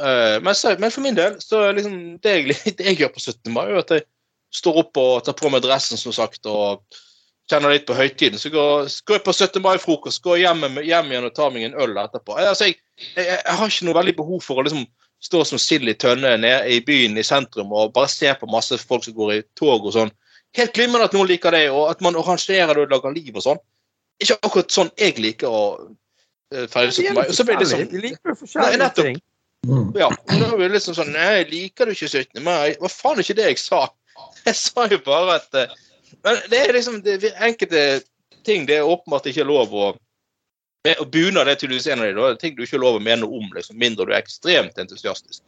Eh, men, så, men for min del, så liksom det jeg, det jeg gjør på 17. mai, er at jeg står opp og tar på meg dressen, som sagt, og kjenner litt på høytiden. Så går, går jeg på 17. mai-frokost, går hjem, hjem igjen og tar meg en øl etterpå. Jeg, altså, jeg, jeg, jeg har ikke noe veldig behov for å liksom stå som sild i tønne nede i byen i sentrum og bare se på masse folk som går i tog og sånn. Helt glimrende at noen liker det, og at man arrangerer det og lager liv og sånn. Ikke akkurat sånn jeg liker å uh, feire 17. mai. Og så blir det liksom, liker Nei, forskjellige ting. Mm. Ja, da var det liksom sånn Nei, liker du ikke 17. mai? Hva faen er ikke det jeg sa? Jeg sa jo bare at eh, Men det er liksom det, enkelte ting det er åpenbart ikke lov å Og bunad er tydeligvis en av de da, ting du ikke lov å mene om, liksom, mindre du er ekstremt entusiastisk.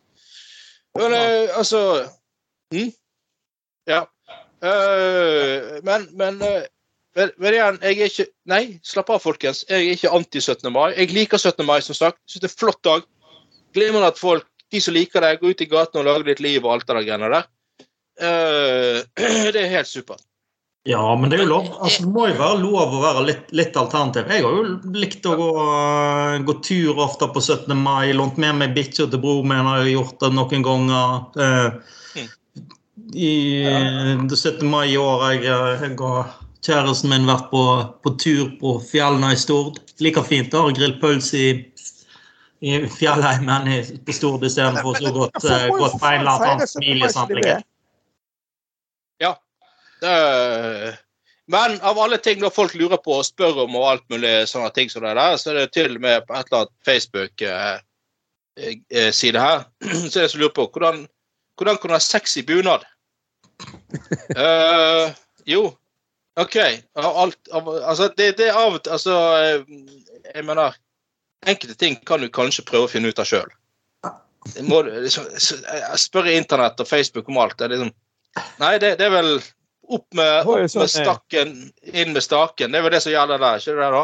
Men uh, altså hm? Ja. Uh, men men, uh, vel, vel, igjen, jeg er ikke Nei, slapp av, folkens. Jeg er ikke anti 17. mai. Jeg liker 17. mai, som sagt. Syns det er en flott dag. Glimrende at folk, de som liker deg, går ut i gaten og lager litt liv og alt det der der. Eh, det er helt supert. Ja, men det er jo lov. Altså, det må jo være lov å være litt, litt alternativ. Jeg har jo likt å gå, gå tur ofte på 17. mai. Lånt med meg bikkja til bror min, har jeg gjort det noen ganger. Eh, I det 17. mai i år har jeg, jeg og kjæresten min vært på, på tur på fjellene i Stord. Like fint Har ha grillpølse i, i fjellheimen i, på Stord istedenfor så godt, eh, godt smiler samtidig. Ja. Eh, men av alle ting når folk lurer på og spør om og alt mulig sånne ting som det der, så er det til og med på et eller annet Facebook-side her, så er det som lurer på hvordan, hvordan kan du ha sex i bunad? uh, jo, OK. Alt, av, altså, det, det er av og til Altså, eh, jeg mener Enkelte ting kan du kanskje prøve å finne ut av sjøl. Liksom, i Internett og Facebook om alt. Det er liksom Nei, det, det er vel opp med, Det opp med sånn, eh, stakken, inn med staken. Det er vel det som gjelder der, ikke det da?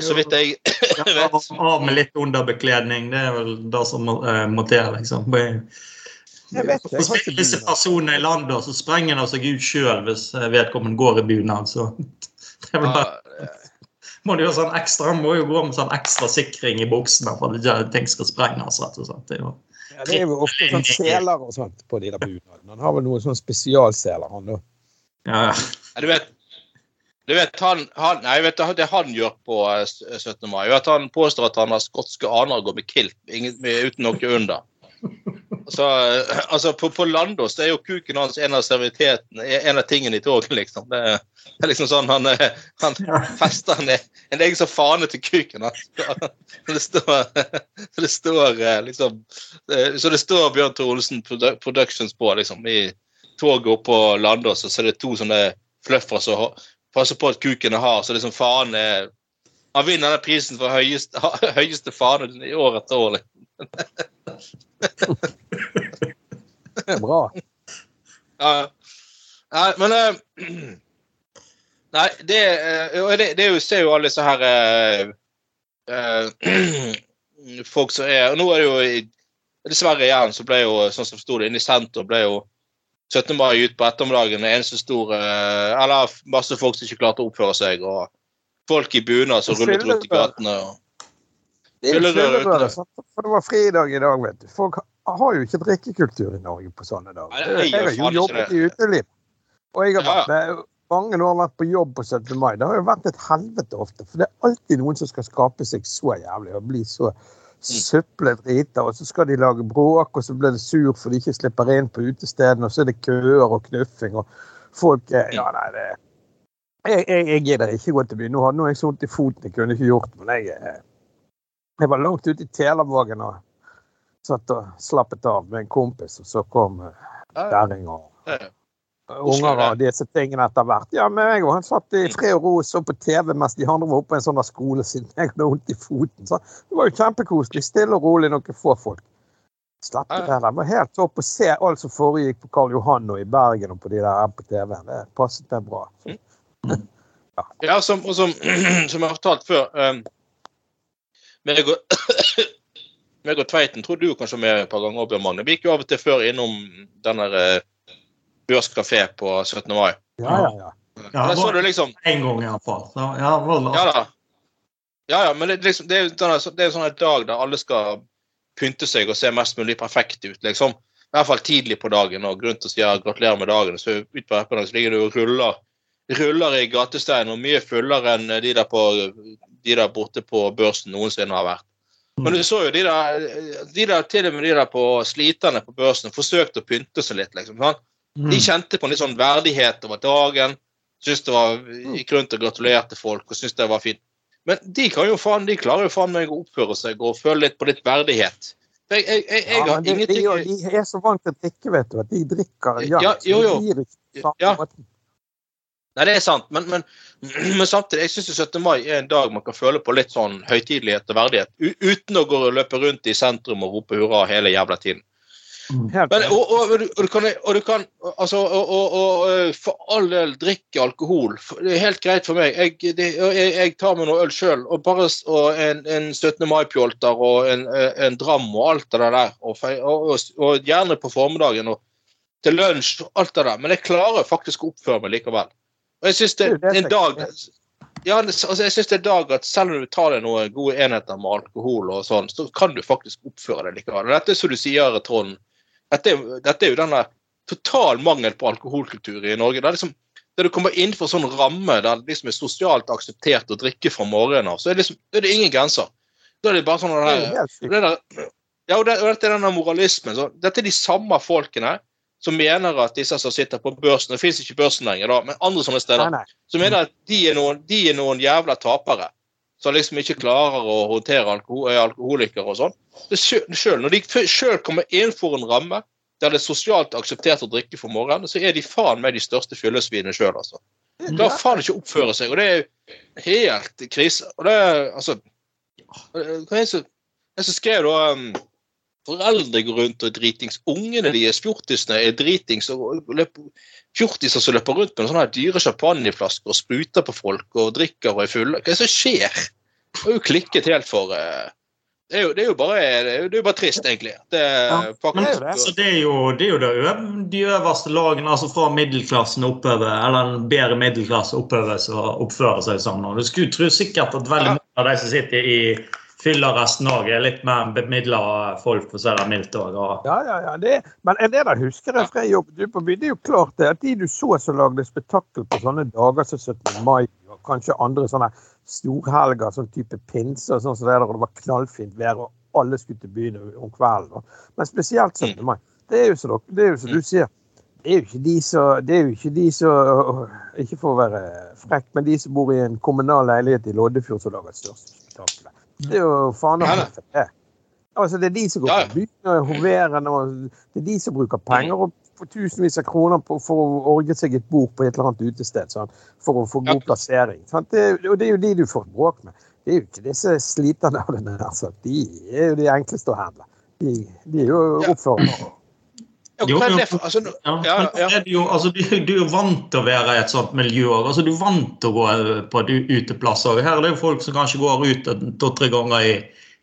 Så vidt jeg Ja, av, med litt underbekledning, det er vel det som må, eh, må til. liksom. Jeg vet ikke. Jeg Disse personene i landet, så sprenger de seg ut sjøl hvis eh, vedkommende går i bunad. Så det er vel bare, må du gjøre sånn ekstra, må jo gå med sånn ekstra sikring i buksene for at ikke ting skal sprenges. rett og slett. Det er jo Ja, det er jo ofte sånn seler og sånt på de der bunadene. Han har vel noen sånn spesialseler, han da. ja, ja. Ja, Du vet, du vet han, han, nei, vet du, det han gjør på eh, 17. mai, er at han påstår at han har skotske aner og går med kilt ingen, uten noe under. Så, eh, altså, på, på Landås er jo kuken hans en av servitetene, en av tingene i toget, liksom. Det, er- liksom sånn han, eh, han fester en, en egen sånn fane til kuken hans. Så det står, så det står eh, liksom Så det står Bjørn Tore Olsen Productions på, liksom, i toget oppå på Landås, og så er det to sånne fluffer som passer på at kuken er hard, så liksom faen er Han vinner den prisen for høyeste, høyeste fane i år etter år. liksom. Bra. Ja. Nei, men eh, Nei, det, eh, det, det er ser jo alle disse her eh, Folk som er Og nå er det jo Dessverre igjen så ble jo, sånn som sto det inne i senter, ble jo 17. mai ut på ettermiddagen en eneste stor Eller masse folk som ikke klarte å oppføre seg, og folk i bunad som rullet rundt i gatene. og Det er sant? For det var fridag i dag, vet du. Folk har jo ikke drikkekultur i Norge på sånne dager. Nei, jeg Jeg har jo jobbet i uteliv. Og jeg har vært med mange år vært på jobb på 17. mai. Det har jo vært et helvete ofte. For det er alltid noen som skal skape seg så jævlig og bli så suplet drita. Og så skal de lage bråk, og så blir det sur for de ikke slipper inn på utestedene. Og så er det køer og knuffing. Og folk er Ja, nei, det Jeg, jeg, jeg gidder ikke gå til byen. Nå hadde jeg så vondt i foten, jeg kunne ikke gjort men jeg eh, jeg var langt ute i Telavågen og satt og slappet av med en kompis, og så kom eh, og unger og disse tingene etter hvert. Ja, men jeg og han satt i fred og ro og så på TV mens de andre var oppe på en sånn skole siden jeg hadde vondt i foten. Så det var jo kjempekoselig. Stille og rolig, noen få folk. Slapp det der. Det var helt topp å se alt som foregikk på Karl Johan og i Bergen og på de der på TV. Det passet meg bra. Så, Ja, som, og som, som jeg har fortalt før um, meg, og, meg og Tveiten tror du kanskje med et par ganger, Bjørn Magne. Vi gikk jo av og til før innom den der uh, Børs kafé på 17. mai. ja, ja, ja. Ja, Der så du liksom En gang iallfall. Ja, Ja da. Ja, ja, men det, liksom, det er jo sånn- det jo sånn dag der alle skal pynte seg og se mest mulig perfekt ut, liksom. I hvert fall tidlig på dagen, og grunn til å si ja, gratulerer med dagen. Så ut på ettermiddagen så ligger du og ruller, ruller i gatesteinen, og mye fullere enn de der, på, de der borte på børsen noensinne har vært. Men du så jo de der, de der til og med de der på sliterne på børsen forsøkte å pynte seg litt. liksom, sant? Mm. De kjente på en litt sånn verdighet over dagen. Syntes det var, Gikk rundt og gratulerte folk og syntes det var fint. Men de kan jo faen, de klarer jo faen meg å oppføre seg og føle litt på litt verdighet. Jeg, jeg, jeg, jeg Ja, har de, de, ingenting de er så vant til å drikke, vet du, de drikker ja, Ja, jo, jo. de Ja. Nei, det er sant, men, men, men samtidig, jeg syns 17. mai er en dag man kan føle på litt sånn høytidelighet og verdighet. U uten å gå og løpe rundt i sentrum og rope hurra hele jævla tiden. Men, og, og, og, du- og, du kan, og du kan altså, og, og, og for all del drikke alkohol. Det er helt greit for meg. Jeg, det, jeg, jeg tar meg noe øl sjøl. Og bare og en, en 17. mai-pjolter og en, en dram og alt det der. Og, og, og, og gjerne på formiddagen og til lunsj og alt det der. Men jeg klarer faktisk å oppføre meg likevel. Og jeg syns det Det er en dag ja, altså jeg synes det er dag at selv om du tar deg noen gode enheter med alkohol, og sånn, så kan du faktisk oppføre deg likevel. Og dette er som du sier, Trond, dette dette er jo denne total mangel på alkoholkultur i Norge. Det er liksom, Der du kommer innenfor sånn ramme der det liksom er sosialt akseptert å drikke fra morgenen av, så er det, liksom, er det ingen grenser. Da er det bare sånn Det er der, det der, ja, og, det, og dette er denne moralismen. Så dette er de samme folkene som mener at disse som sitter på børsen Det fins ikke børsen lenger, da, men andre sånne steder Nei, nei. som mener at de er noen, de er noen jævla tapere. Som liksom ikke klarer å håndtere alkohol, er alkoholikere og sånn. Selv, når de sjøl kommer innenfor en ramme der det er sosialt akseptert å drikke for morgenen, så er de faen meg de største fyllesvinene sjøl, altså. De klarer faen ikke å oppføre seg, og det er helt krise. Og det er altså Hva er en som skrev da um, Foreldre går rundt og er dritings. Ungene deres, fjortisene, er dritings. og løper fjortiser som løper rundt med sånne dyre champagneflasker og spruter på folk og drikker og er fulle. Hva er det som skjer? Det er jo klikket helt for eh, det, er jo, det er jo bare det er jo, det er jo bare trist, egentlig. Det Ja, faktisk, men. Så det er jo, det er jo øv, de øverste lagene, altså fra middelklassen oppover, eller en bedre middelklasse oppover, som oppfører seg sånn. Og du skulle tro sikkert at veldig mange av de som sitter i fylleresten òg, er litt mer bemidla folk, for å si det mildt. Og, Ja, ja, ja. Det, men en del av husker jeg fra jobb? Du, på det er jo klart det at de du så som lagde spetakkel på sånne dager som 17. mai, og kanskje andre sånne storhelger, sånn type pinse og sånn som det der, og det var knallfint vær, og alle skulle til byen om kvelden. og- Men spesielt 17. mai. Det er jo som det er du sier. Det er jo ikke de som Det er ikke de som Ikke for å være frekk, men de som bor i en kommunal leilighet i Loddefjord som lager størst største spetakkelet. Det er jo faen meg det. Altså, det er de som går Ja, ja. på byen og er hoverende, det er de som bruker penger og får tusenvis av kroner på, for å orge seg et bord på et eller annet utested sånn, for å få god plassering. Det, og det er jo de du får bråk med. Det er jo ikke disse sliterne av det der. De er jo de enkleste å handle. De, de er jo Ja. Oppført. Ja, Jo, hva er det altså, ja, ja, ja. er det jo, altså, du, du er jo vant til å være i et sånt miljø. Altså, du er vant til å gå på uteplasser. Her er det jo folk som kanskje går ut to-tre ganger i,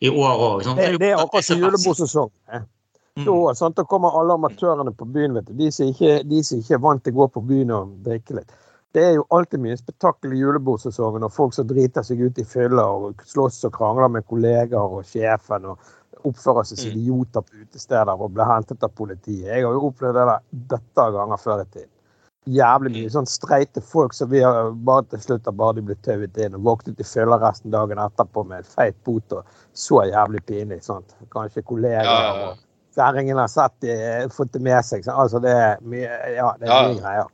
i året Sånn. Det, det er akkurat som julebordsesong. eh. Mm. Da, da kommer alle amatørene på byen. vet du. De som ikke, de som ikke er vant til å gå på byen og drikke litt. Det er jo alltid mye spetakkel i julebordsesongen og folk som driter seg ut i fylla og slåss og krangler med kollegaer og sjefen og oppfører seg som Mm. idioter på utesteder og blir hentet av politiet. Jeg har jo opplevd det der dette ganger før i tiden. Jævlig mye sånn streite folk som vi har bare til slutt har bare de blitt tauet inn og våknet i fylleresten dagen etterpå med en feit bot og så jævlig pinlig. sant? Kanskje kollegaer Ja, ja, ja. og kjerringene har sett de, fått det med seg. sant? Altså det er mye, ja, det er Ja. mye greier.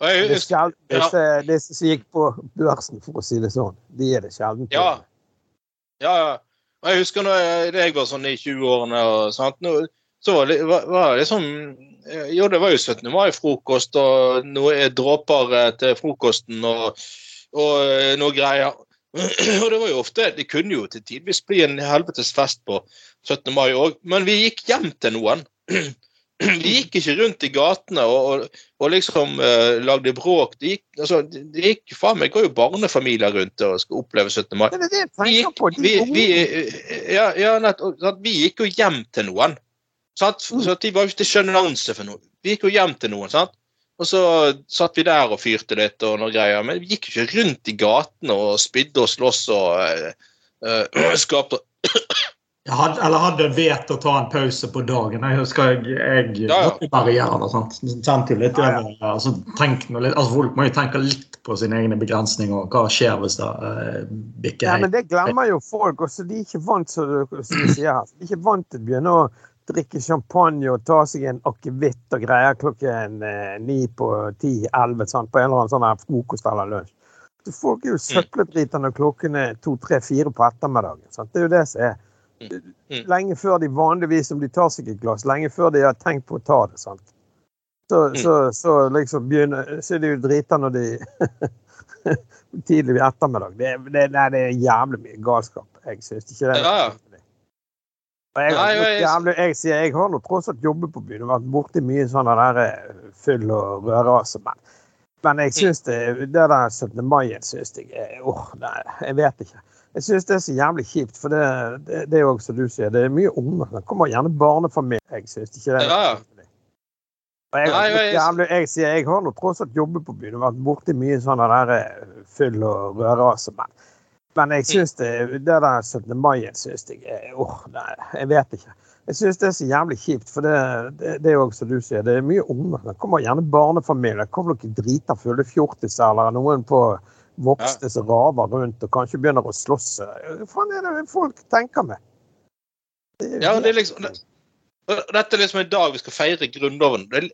Det er sjelden, disse, disse som gikk på børsen, for å si det sånn, de er det sjelden. Ja. Ja, ja. Jeg husker når jeg, da jeg var sånn i 20-årene og sånt, så var det, var, var det eh, Jo, det var jo 17. mai-frokost og noe dråper eh, til frokosten og, og eh, noe greier. Og det var jo ofte Det kunne jo til tidvis bli en helvetes fest på 17. mai òg, men vi gikk hjem til noen. Vi gikk ikke rundt i gatene og, og, og liksom uh, lagde bråk. Det gikk, altså, det det gikk faen meg, går jo barnefamilier rundt og skal oppleve 17. mai Det det vi gikk, vi, vi, ja, ja, nett, vi gikk jo hjem til noen. Sant? Så at de var jo ikke til sjenanse for noe. Vi gikk jo hjem til noen. sant? Og så satt vi der og fyrte litt og noe greier. Men vi gikk jo ikke rundt i gatene og spydde og sloss og uh, skapte Hadde, eller hadde vet å ta en pause på dagen. Jeg husker jeg, jeg Ja, ja. Kjente jo litt Ja, ja. altså, tenk noe litt, altså, Folk må jo tenke litt på sine egne begrensninger og hva skjer hvis det uh, bikker Ja, men det glemmer jo folk. Også de er ikke vant du, som du sier her. De er ikke vant til å begynne å drikke champagne og ta seg en akevitt og greier klokken eh, ni på ti-elleve på en eller annen sånn her frokost eller lunsj. Folk er jo søppeldritende når klokken to, tre, fire på ettermiddagen. Sant? Det er jo det som er. Mm. Lenge før de vanligvis, om de tar seg et glass, lenge før de har tenkt på å ta det. sant? Så, så, så liksom begynner Så er de jo drita når de Tidlig ettermiddag. Det, det, nei, det er jævlig mye galskap. Jeg syns ikke det. Ja, ja. Jeg, Nei, jeg- jævlig, jeg sier jeg har nå tross alt jobbet på byen og vært borti mye sånn der eh, fyll og rødrase. Men, men jeg syns det, det der 17. mai syns jeg åh, nei, Jeg vet ikke. Jeg syns det er så jævlig kjipt, for det, det, det er jo som du sier, det er mye unger. Det kommer gjerne barnefamilier. Jeg syns ikke det. Ja, og jeg, Nei, jeg- jævlig, jeg sier jeg har nå tross alt jobbet på byen og vært borti mye sånn der eh, fyll og rødrase. Men, men jeg syns det, det der 17. mai syns jeg åh, oh, jeg vet ikke. Jeg syns det er så jævlig kjipt, for det, det, det er jo som du sier, det er mye unger. Det kommer gjerne barnefamilier. Det kommer noen drita fulle fjortiser eller noen på voksne som raver rundt og kanskje begynner å slåss. Hva faen er det folk tenker med? Det Ja, det er liksom det, Dette er liksom en dag vi skal feire Grunnloven. Det,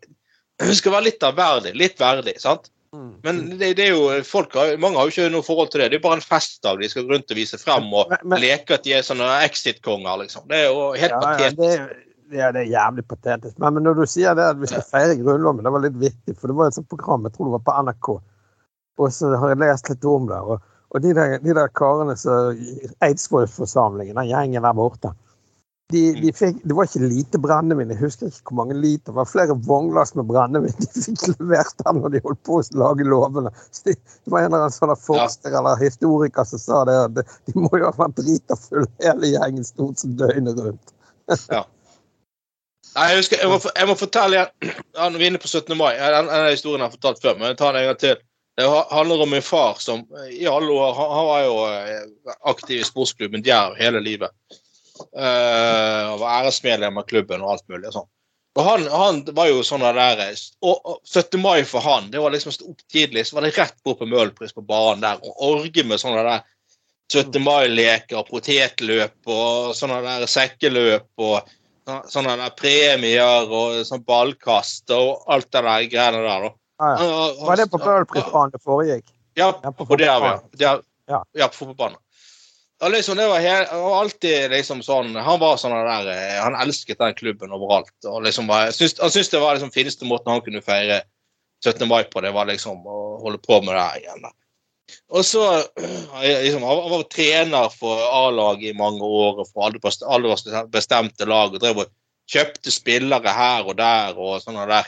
det skal være litt ærverdig. Litt verdig, sant? Mm. Men det, det er jo, folk har, mange har jo ikke noe forhold til det. Det er bare en festdag de skal rundt og vise frem og Men- men- leke at de er sånne exit-konger, liksom. Det er jo helt Ja, ja, patetisk. det, er- ja, det er jævlig patetisk. Men, men når du sier det at vi skal feire Grunnloven, det var litt viktig, for det var et sånt program, jeg tror det var på NRK, og så har jeg lest litt om det. Og, og de, der, de der karene som Eidsvoll-forsamlingen, den gjengen der borte, de, de fikk, det var ikke lite brennevin, jeg husker ikke hvor mange liter. Det var flere vognglass med brennevin de fikk levert der når de holdt på å lage lovene. Så de, det var en eller annen sånn forsker eller historiker som sa det, at de må jo ha vært drita fulle hele gjengen stort sett døgnet rundt. Nei, jeg, husker, jeg, må, jeg må fortelle igjen ja, Når vi er inne på 17. mai Den, den historien jeg har jeg fortalt før, men jeg tar den en gang til. Det handler om min far som i alle år Han, var jo eh, aktiv i sportsklubben Djerv hele livet. Uh, og var æresmedlem av klubben og alt mulig. og sånn. Og han, han var jo sånn der eh, og, og 17. mai for han, det var liksom opp tidlig, så var det rett bort på Møhlenpris på banen der og orge med sånne der 17. mai-leker, potetløp og sånne der sekkeløp og sånne der premier og sånn ballkast og alt det der greiene der. da. Ja, ja. Var det på Bøhlprisbanen det foregikk? Ja, og det er vi. Det er, Ja. ja, på fotballbanen. Og liksom, det var, helt, var alltid liksom sånn Han var sånn der eh, Han elsket den klubben overalt. og liksom var, syns- Han syntes det var liksom fineste måten han kunne feire 17. mai på, det var liksom å holde på med det her igjen. Og så liksom, Han var trener for A-laget i mange år og for alle alle bestemte lag. og drev og Kjøpte spillere her og der og sånn der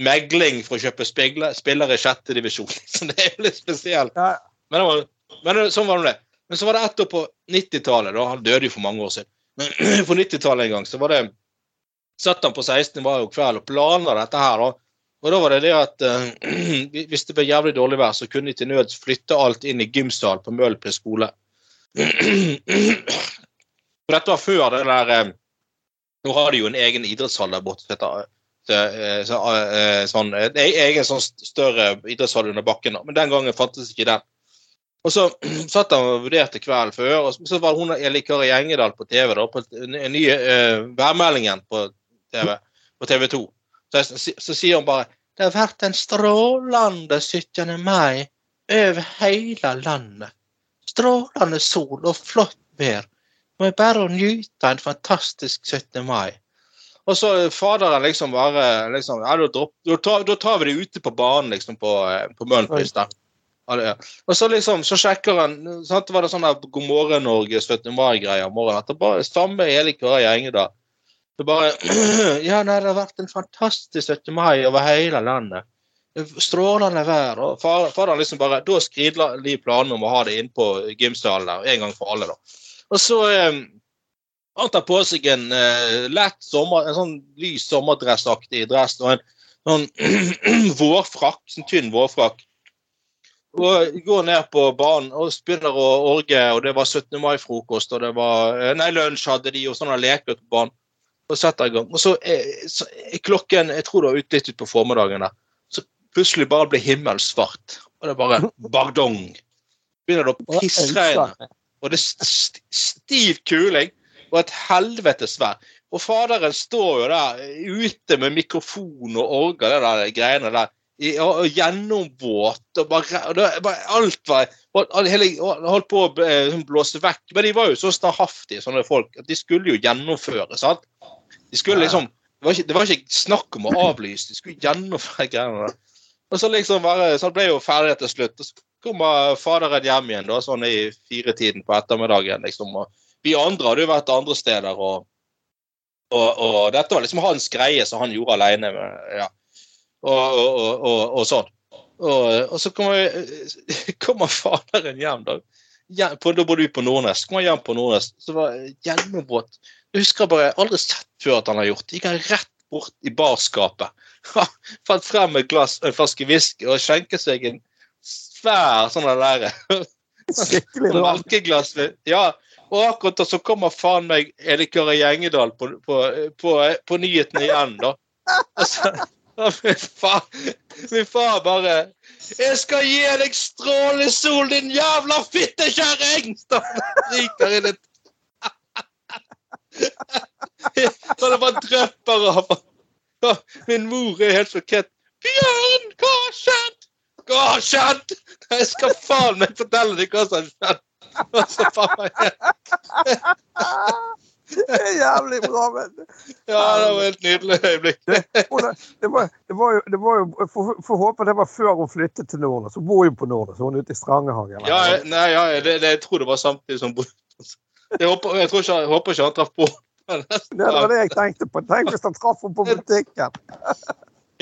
megling for å kjøpe spillere, spillere i sjette divisjon. Så det er jo litt spesielt. Men, var, men det- sånn var det. Men så var det ett år på 90-tallet. da, Han døde jo for mange år siden. Men på 90-tallet en gang så var det satt han på 16. var jo kveld og planla dette her. da. Og da var det det at uh, hvis det ble jævlig dårlig vær, så kunne de til nøds flytte alt inn i gymsal på Møhlenpris skole. For dette var før det der eh, Nå har de jo en egen idrettshall der borte. som heter, eh, så, eh, sånn, en egen sånn større idrettshall under bakken. Men den gangen fantes ikke den. Og så satt han og vurderte kvelden før, og så var hun Eli Kari Engedal på TV, da, på den nye uh, værmeldingen på TV, på TV 2. Så, så, så sier hun bare Det har vært en strålende 17. mai over hele landet. Strålende sol og flott vær. Er bare nyte en fantastisk 17. mai. Og så faderen liksom bare liksom, ja, da, tar, da tar vi det ute på banen liksom på, eh, på Møhlenpris det. Og så liksom, så sjekker han sant, var det sånn der God morgen Norge 17. mai-greier om morgenen. At det bare samme hele gjeng da. Det bare Ja, nei, det har vært en fantastisk 17. mai over hele landet. Strålende vær. Og faderen liksom bare Da skridla de planene om å ha det inne på gymsalen der en gang for alle, da. Og så eh, han tar på seg en uh, lett sommer, en sånn lys sommerdressaktig dress og en sånn vårfrakk, sånn tynn vårfrakk. Og går ned på banen og begynner å orge, og det var 17. mai-frokost, og det var eh, Nei, lunsj hadde de, og sånne leker på banen. Og setter i gang. Og så er, så er klokken Jeg tror det var ut litt utpå formiddagen der. Så plutselig bare blir himmelen svart. Og det er bare bardong. Begynner det å pissregne. Og det er stiv kuling og et helvetes vær. Og faderen står jo der ute med mikrofon og orger, det der greiene der i- og og gjennomvåt og bare, og det, bare Alt var og hele, og Holdt på å eh, blåse vekk. Men de var jo så standhaftige, sånne folk, at de skulle jo gjennomføre. sant? De skulle liksom Det var ikke, det var ikke snakk om å avlyse, de skulle gjennomføre greiene der. Og så liksom bare, så ble jo ferdig til slutt. og så kommer faderen hjem igjen da, sånn i firetiden på ettermiddagen. liksom, og Vi andre hadde jo vært andre steder, og, og, og dette var liksom hans greie som han gjorde alene. Ja. og, og, sånn. Og, så kommer, kommer faderen hjem, da. På, da bodde vi på Nordnes. Kommer hjem på Nordnes, så var gjennombrudd. Jeg husker bare, jeg har aldri sett før at han har gjort det. Gikk han rett bort i barskapet. Fant frem et glass, en flaske whisky og skjenket seg en svær sånn der Skikkelig sånn melkeglass. Ja, og akkurat da så kommer faen meg Eli Kari Gjengedal på, på, på, på nyhetene igjen, da. Altså, min far, min bare 'Jeg skal gi deg strålesol, sol, din jævla fittekjerring!' Ryker inn et Så det bare drypper av. Min mor er helt sjokkert. 'Bjørn, hva har skjedd?' Hva har skjedd? Jeg skal faen meg fortelle deg hva som har skjedd. Og så faen meg, Det er jævlig bra. Men ja, det var et nydelig øyeblikk. det, det, var, det, var jo, det var jo for, for å håpe det var før hun flyttet til Nordnes. Hun bor jo på Nordnes, hun er ute i Strangehagen. Ja, jeg- nei, ja, det, det, jeg tror det var samtidig som Jeg håper, jeg ikke, jeg håper ikke han traff på. Det var det jeg tenkte på. Tenk hvis han traff henne på butikken.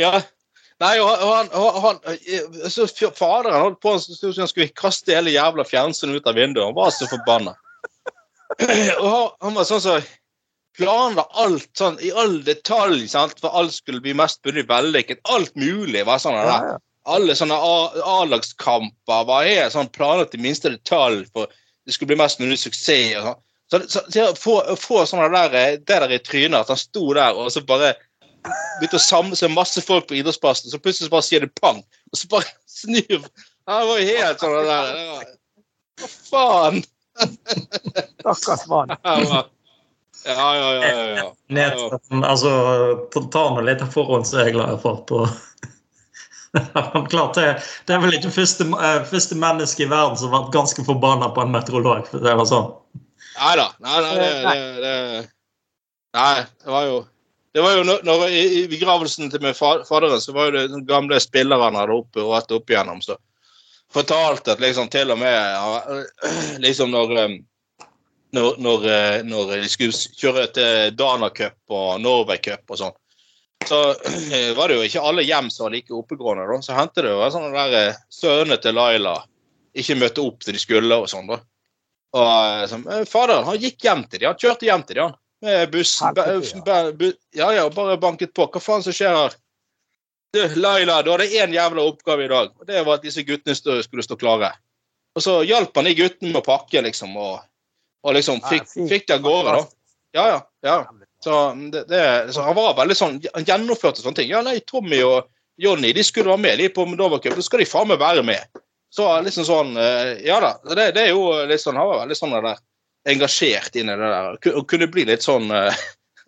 Ja. Nei, og han, og han, han så Faderen holdt på så han skulle kaste hele jævla fjernsynet ut av vinduet. Han var så forbanna. Og han, var sånn som planla alt sånn i all detalj, sant? for alt skulle bli mest mulig vellykket. Alt mulig var sånn Ja. Alle sånne A-lagskamper var helt sånn planlagt i minste detalj for det skulle bli mest mulig suksess. og sånn. Så, så, så få, få sånne der, det der i trynet, at han sto der og så bare begynte å samle seg masse folk på idrettsplassen, så plutselig så bare sier det pang, og så bare snur Han var jo helt sånn der. Hva faen? Stakkars mann. Ja, ja, ja. ja, ja. Altså, ta- nå litt av forhåndsregler jeg får på Klart det, det er vel ikke første, eh, første menneske i verden som har vært ganske forbanna på en meteorolog. for det var sånn. Nei da. Nei, nei, det, det, det, nei, det var jo det var jo når, når I begravelsen til min faderen så var jo det de gamle spillere han hadde oppe og hatt opp igjennom. så fortalte at liksom til og med liksom når um, når, når, eh, når de skulle kjøre til Dana Cup og Norway Cup og sånn, så eh, var det jo ikke alle hjem som var like oppegående. da, Så hendte det jo en sånne der sønne til Laila ikke møtte opp til de skulle og sånn. da. Og eh, sånn, eh, Faderen han gikk hjem til de, han kjørte hjem til de, han. Med buss. Ja, ja, bare banket på. Hva faen som skjer her? Du, Laila, du hadde én jævla oppgave i dag, og det var at disse guttene skulle stå klare. Og så hjalp han de guttene med å pakke, liksom, og, og liksom fikk, fikk de av gårde, da. Ja, ja. ja. Så, det, det, så han var veldig sånn Han gjennomførte sånne ting. Ja, nei, Tommy og Jonny de skulle være med de på Moldova Cup. Da skal de faen meg være med. Så liksom sånn eh, Ja da. Det, det er jo litt sånn Han var veldig sånn det der engasjert inn i det der. Og kunne bli litt sånn eh,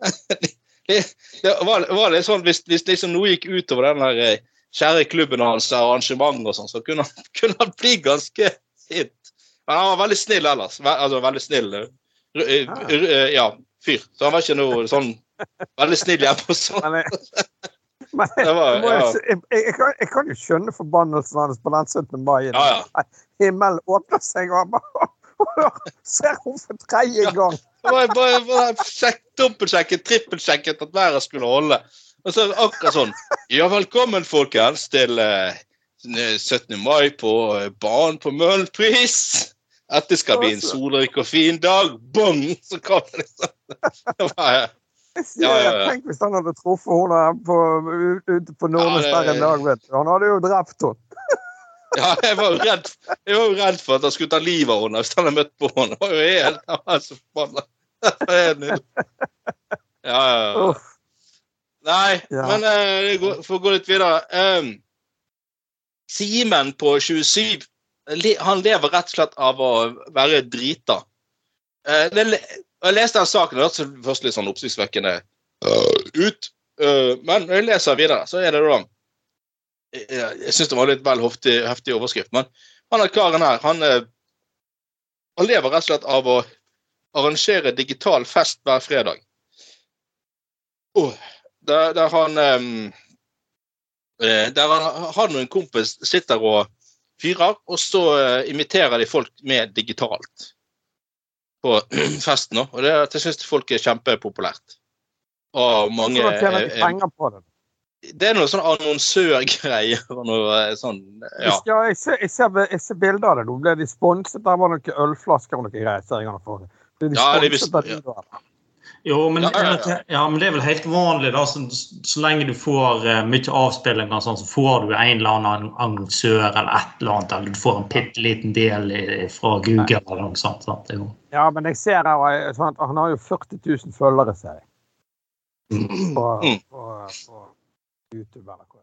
det, var, var litt sånn Hvis, hvis liksom noe gikk utover den der eh, kjære klubben hans arrangement og sånn, så kunne han, kunne han bli ganske sint. Men han var veldig snill ellers. Ve altså veldig snill. eh, r- ja, fyr. Så han var ikke noe sånn veldig snill hjemme og sånn. Men var- ja. jeg, jeg, kan, jeg kan jo skjønne forbannelsen hans på den 17. mai. Ja, ja. Himmelen åpner seg, og han bare Ser hun for tredje gang! Det var bare, bare sjekk, dobbeltsjekket, trippelsjekket at været skulle holde. Og så akkurat sånn Ja, velkommen, folkens, til eh, 17. mai på eh, banen på Møhlenpris. Dette skal bli en solrik og fin dag. Bong! Så kom det. Det var, eh, Ja, ja, ja. Tenk hvis han hadde truffet henne på, ute på Nordnes Ja, der en dag. vet du. Han hadde jo drept henne. Ja, jeg var jo redd, redd for at han skulle ta livet av henne hvis han hadde møtt på henne. Det var jo helt han var så forbanna. Ja, ja. Nei, Ja. men eh, går- for å gå litt videre um, Simen på 27 han lever rett og slett av å være drita. Uh, jeg leste den saken, det hørtes først litt sånn oppsiktsvekkende øh, ut. uh, men når jeg leser videre, så er det da Jeg, jeg syns det var litt vel heftig, heftig overskrift, men han er karen her, han, eh, han lever rett og slett av å arrangere digital fest hver fredag. Oh, der, der han eh, Der han, han og en kompis sitter og fyrer, og så uh, imiterer de folk med digitalt på festen. òg. Og det, det syns folk er kjempepopulært. Og mange Hvordan tjener de penger på det? Det er noe sånn annonsørgreier og noe eh, sånn Ja. Ja, jeg, ser, jeg, ser, jeg ser bilder av det. Nå ble de sponset. Der var det noen ølflasker og noen greier. ser jeg for. Ble de Ja, de visste- da? Jo, men, Ja, ja, ja. ja, men det er vel helt vanlig, da. Så, så lenge du får uh, mye avspillinger, sånn, så får du en eller annen annonsør eller et eller annet. Eller du får en bitte liten del i, fra Google eller noe sånt. sant? Jo- Ja, men jeg ser her, sånn han har jo 40 000 følgere, ser jeg. På, Mm. på, på YouTube eller hva.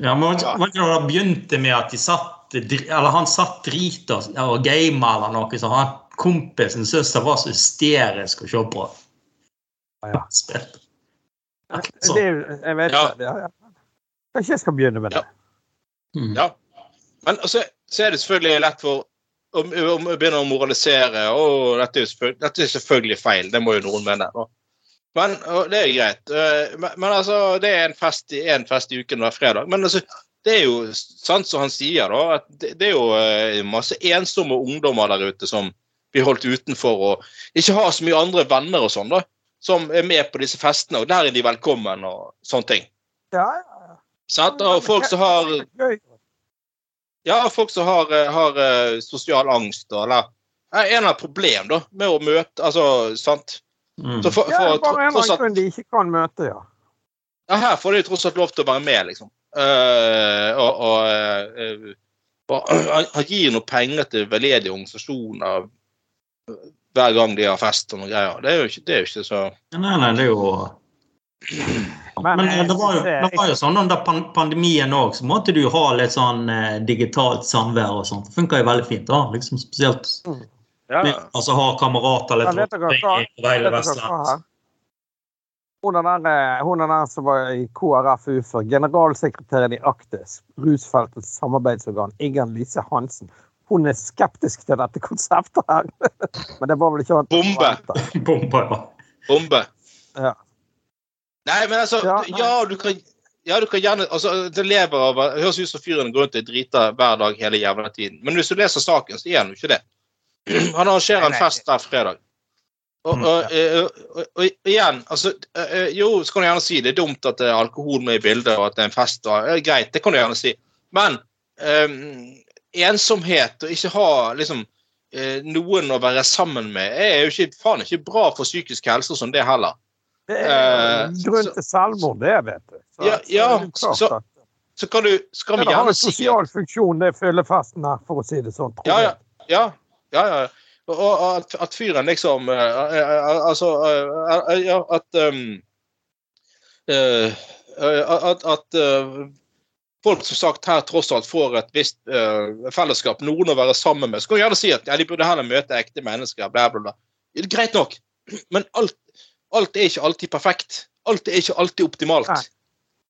Ja, men var ikke det det begynte med at de satt, eller han satt drita og gama eller noe, så han kompisen syntes det var så hysterisk å se på. Ja. Spill. Det, er jeg vet Ja. det. Ja, ja. Kanskje jeg skal begynne med det. Mm. Ja. Men så, så er det selvfølgelig lett for å, å begynne å moralisere. og dette er, dette er selvfølgelig feil, det må jo noen mene. Da. Men og det er greit. Eh, Men, men altså, det er en fest, i- en fest i uken hver fredag. Men altså, det er jo sant som han sier, da, at det, det er jo eh, masse ensomme ungdommer der ute som blir holdt utenfor og ikke har så mye andre venner og sånn, da. Som er med på disse festene, og der er de velkommen og sånne ting. Ja, ja. Sant? Og folk som har. Ja, folk som har, eh, har sosial angst, og, eller er en av problem da, med å møte Altså, sant? Mm. Så for, Ja, for, bare en eller annen de ikke kan møte, ja. ja, her får de tross alt lov til å være med, liksom. Uh, og og, uh, og uh, han gir noe penger til veldedige organisasjoner hver gang de har fest og noe greier. Det er jo ikke, det er jo ikke så Nei, nei, det er jo Men eh, det var jo, det var jo sånn under pandemien òg, så måtte du jo ha litt sånn eh, digitalt samvær og sånt. Det funka jo veldig fint. da, liksom Spesielt ja. altså ha kamerater litt Ja, omkring på hele Vestlandet. Hun er den, eh, som var i KrF ufør, generalsekretæren i Aktis, rusfeltets samarbeidsorgan, Ingen Lise Hansen. Hun er skeptisk til dette konseptet her. Men det var vel ikke annet å Bombe. ja. Bombe. Ja. Nei, men altså Ja, Ja, du kan ja, du kan gjerne altså, Det lever av Det høres ut som fyren går rundt og driter hver dag hele jævla tiden. Men hvis du leser saken, så er han jo ikke det. Han arrangerer en fest der fredag. Og, Mm. og, eh, og, og, og igjen, altså eh, eh, Jo, så kan du gjerne si det er dumt at det er alkohol med i bildet, og at det er en fest. Og, greit, det kan du gjerne si. Men um, ensomhet og ikke ha liksom noen å være sammen med, er jo ikke, faen ikke bra for psykisk helse som det heller. Det er grunn til selvmord, det, vet du. Så, Ja, så ja, klart så- Så kan du skal vi Det har en sosial funksjon, det fyllefesten her, for å si det sånn. Ja, ja. Ja, ja. ja. Og, og at, at fyren liksom Altså at um, At, at eh, folk som sagt her tross alt får et visst eh, fellesskap, noen å være sammen med. Så kan du gjerne si at ja, de burde heller møte ekte mennesker, bla, bla, bla. Det Greit nok, men alt, alt er ikke alltid perfekt. Alt er ikke alltid optimalt.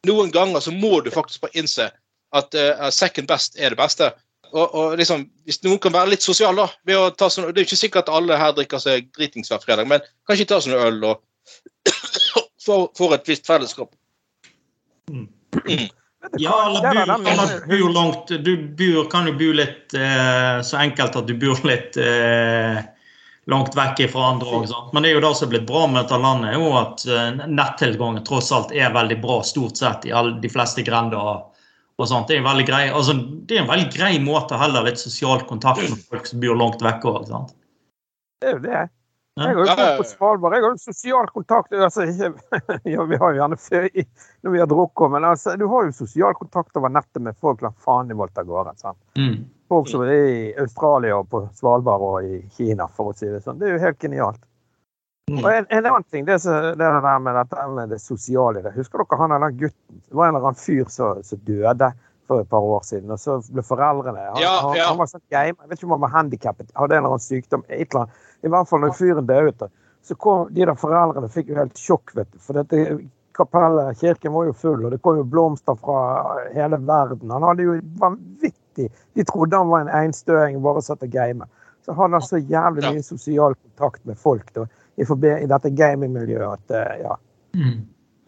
Noen ganger så må du faktisk bare innse at uh, second best er det beste. Og, og liksom, Hvis noen kan være litt sosial, da ved å ta sånn, Det er jo ikke sikkert at alle her drikker seg dritings hver fredag, men kanskje ta sånn øl og får et visst fellesskap. Du Ja, eller er bor langt Du bor, kan jo bo litt eh, så enkelt at du bor litt eh, langt vekk fra andre òg. Men det er jo det som er blitt bra med dette landet, er jo at eh, nettilgangen tross alt er veldig bra stort sett i alle, de fleste grender. Og- sånt. Det er, en veldig grei, altså, det er en veldig grei måte å holde litt sosial kontakt med folk som bor langt vekke. Det er jo det. Jeg har jo på. Svalbard. Jeg har jo sosial kontakt altså, ja, Vi har jo gjerne ferie når vi har drukket, men altså, du har jo sosial kontakt over nettet med folk langt faen i Voltagården. sant? Mm. Folk som er i Australia og på Svalbard og i Kina, for å si det sånn. Det er jo helt genialt. Mm. Og en, en annen ting, det, er det er der med dette med det sosiale det. Husker dere han eller gutten? Det var en eller annen fyr som døde for et par år siden, og så ble foreldrene Han, Ja, ja. han var sånn game, jeg vet ikke om han var handikappet, hadde en eller annen sykdom. Et eller annet. I hvert fall når fyren døde, så kom de der foreldrene fikk jo helt sjokk, vet du. For dette kapellet, kirken var jo full, og det kom jo blomster fra hele verden. Han hadde jo vanvittig De trodde han var en einstøing, bare satt og game. Så han så jævlig mye sosial kontakt med folk da, i, i dette gamingmiljøet at eh, ja. Mm.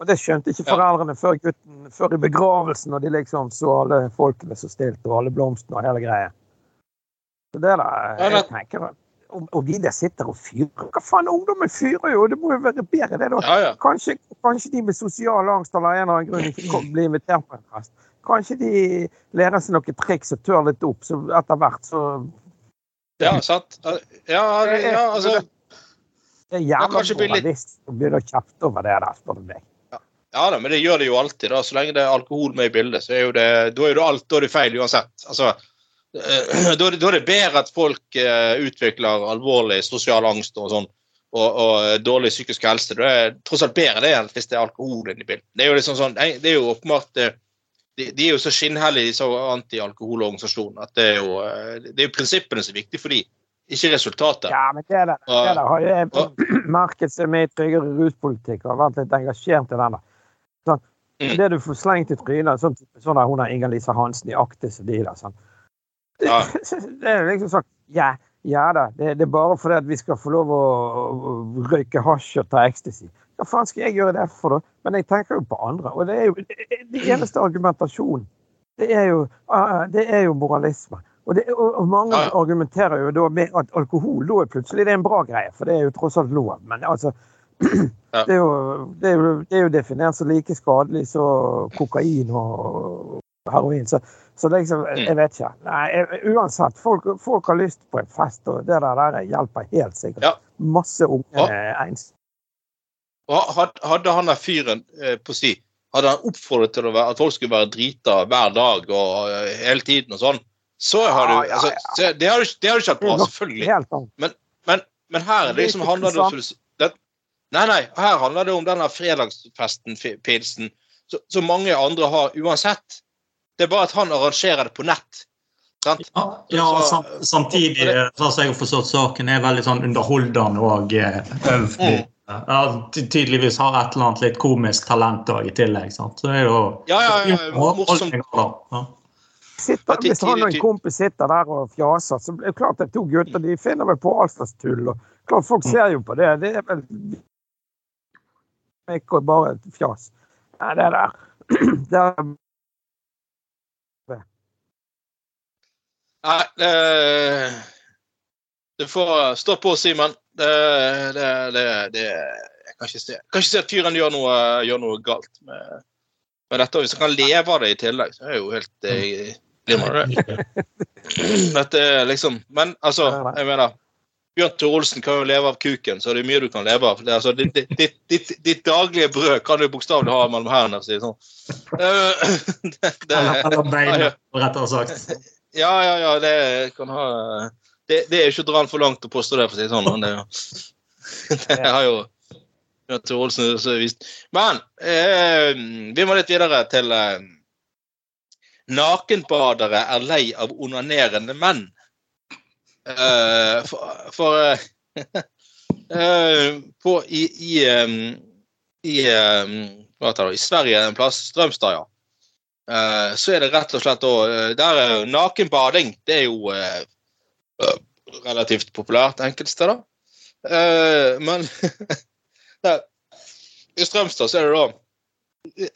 Og det skjønte ikke foreldrene før gutten, før i begravelsen, og de liksom så alle folkene så stilt, og alle blomstene og hele greia. Så det der, Ja, jeg tenker om, om de der sitter og fyrer Hva faen, ungdommen fyrer jo! Det må jo være bedre, det, da. Ja, ja. Kanskje, kanskje de med sosial angst eller en eller annen grunn ikke kom- blir invitert på en fest. Kanskje de lærer seg noen triks og tør litt opp, så etter hvert så Ja, sant. Ja, ja, altså Det er jævla journalist som begynner å kjefte over det der, spør du meg. Ja da, men det gjør det jo alltid. da, Så lenge det er alkohol med i bildet, så er jo det, da er det alt da er det feil uansett. Altså, eh, da, det- da er det bedre at folk eh, utvikler alvorlig sosial angst og sånn, og, og eh, dårlig psykisk helse. Det er tross alt bedre det enn hvis det er alkohol inne i bildet. Det er jo liksom sånn, det er jo åpenbart de, de er jo så skinnhellige, disse anti-alkoholorganisasjonene, at det er jo eh, det er jo prinsippene som er viktige for de, ikke resultatet. Ja, men det der, det der har jo jeg merket seg med i tryggere ruspolitikk og har vært litt engasjert i den. Sånn, Mm. Det du får slengt i trynet, sånn, sånn der hun har Inger-Lise Hansen i Aktis og de der. Sånn. Ja. Det er liksom sånn Ja, ja da, det, det er bare fordi at vi skal få lov å røyke hasj og ta ecstasy. Hva faen skal jeg gjøre det for, da? Men jeg tenker jo på andre. Og det er jo det eneste argumentasjonen. Det er jo, ah, det er jo moralisme. Og, det, og, mange argumenterer jo da med at alkohol da er plutselig det er en bra greie, for det er jo tross alt lov. Men altså det, er jo, det, er jo, det er jo definert som like skadelig som kokain og heroin. Så, så liksom, Mm. jeg vet ikke. Nei, uansett, folk, folk har lyst på en fest, og det der, der hjelper helt sikkert. Ja. Masse unge Ja. eh, ens. Og had- Hadde han der fyren eh, på si hadde han oppfordret til å være, at folk skulle være drita hver dag og eh, hele tiden og sånn, så har du altså, Det har jo det har jo ikke hatt bra, selvfølgelig. Men. Men, men her er er liksom handler det om det, Nei, nei, her handler det om denne fredagsfesten, pilsen, som mange andre har uansett. Det er bare at han arrangerer det på nett. Sant? Ja, ja og sam samtidig, eh, sånn som jeg har forstått saken, er veldig sånn underholdende og øvrig. øvrig. Ja, tydeligvis har et eller annet litt komisk talent òg i tillegg. sant? Så det er jo Ja, ja, ja, morsomt. Ja. Sitter, hvis han og en kompis sitter der og fjaser, så er det klart det er to gutter. De finner vel på all slags tull. og klart Folk ser jo på det. Det er vel ikke bare et fjas. Nei, det der det er Nei, det, du får stå på, Simen. Det, det, det, det Jeg kan ikke se, jeg kan ikke se at fyren gjør noe, gjør noe galt med, med dette. Hvis han kan leve av det i tillegg, så er jeg jo helt eh, glimrende. Dette er liksom Men altså, jeg mener Bjørn Tore Olsen kan jo leve av kuken, så det er mye du kan leve av. Det altså, ditt, ditt, ditt, ditt, daglige brød kan du bokstavelig ha mellom hendene. si sånn. Eh, det, det, Eller, beina, rettere sagt. Ja, ja, ja, det kan ha Det, det er ikke å dra den for langt å påstå det, for å si det sånn. Det, det har jo Tore Olsen vist. Men eh, vi må litt videre til eh, Nakenbadere er lei av onanerende menn. Eh, for for eh, eh, på, i, i, um, i, um, det, I Sverige en plass, Strømstad, ja. Så er det rett og slett eh, Der er nakenbading. Det er jo relativt populært enkelte steder. Uh, men i Strømstad så er det da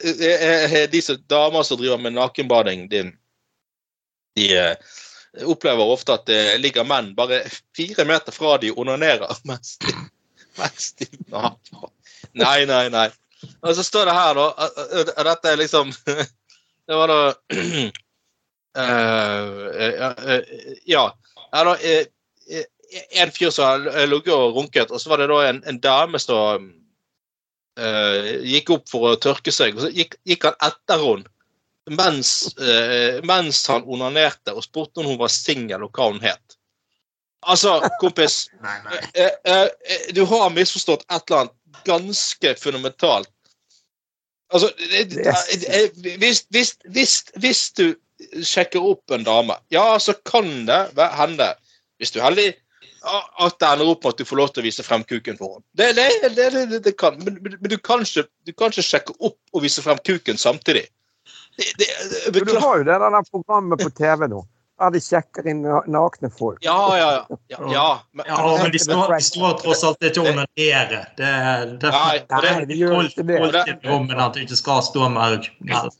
eh, eh, de damer som driver med nakenbading, de, de eh, opplever ofte at det ligger menn bare fire meter fra de onanerer mens de, mens de. Nei, nei, nei. Og så står det her, da Dette er liksom Det var da eh, eh, eh, Ja. Ja da, eh, eh, en fyr som har ligget og runket, og så var det da en, en dame som eh, gikk opp for å tørke seg, og så gikk, gikk han etter henne mens, eh, mens han onanerte, og spurte om hun var singel og hva hun het. Altså, kompis, Nei, nei. eh, eh, eh, du har misforstått et eller annet ganske fundamentalt. Altså, hvis, hvis, hvis, hvis du sjekker opp en dame, ja, så kan det hende, hvis du er heldig, at det ender opp med at du får lov til å vise frem kuken for henne. Det, det, det, det, det kan, men, men du, kan ikke, du kan ikke sjekke opp og vise frem kuken samtidig. Det, det, det, Men Du har jo det der programmet på TV nå, der de sjekker inn nakne folk. Ja, ja, ja. ja, ja men, Ja, men de står, de står tross alt ikke og onanerer. Det, det, og det- Nei, de gjør ikke det. Tolketrommet at de ikke skal stå mer Vel,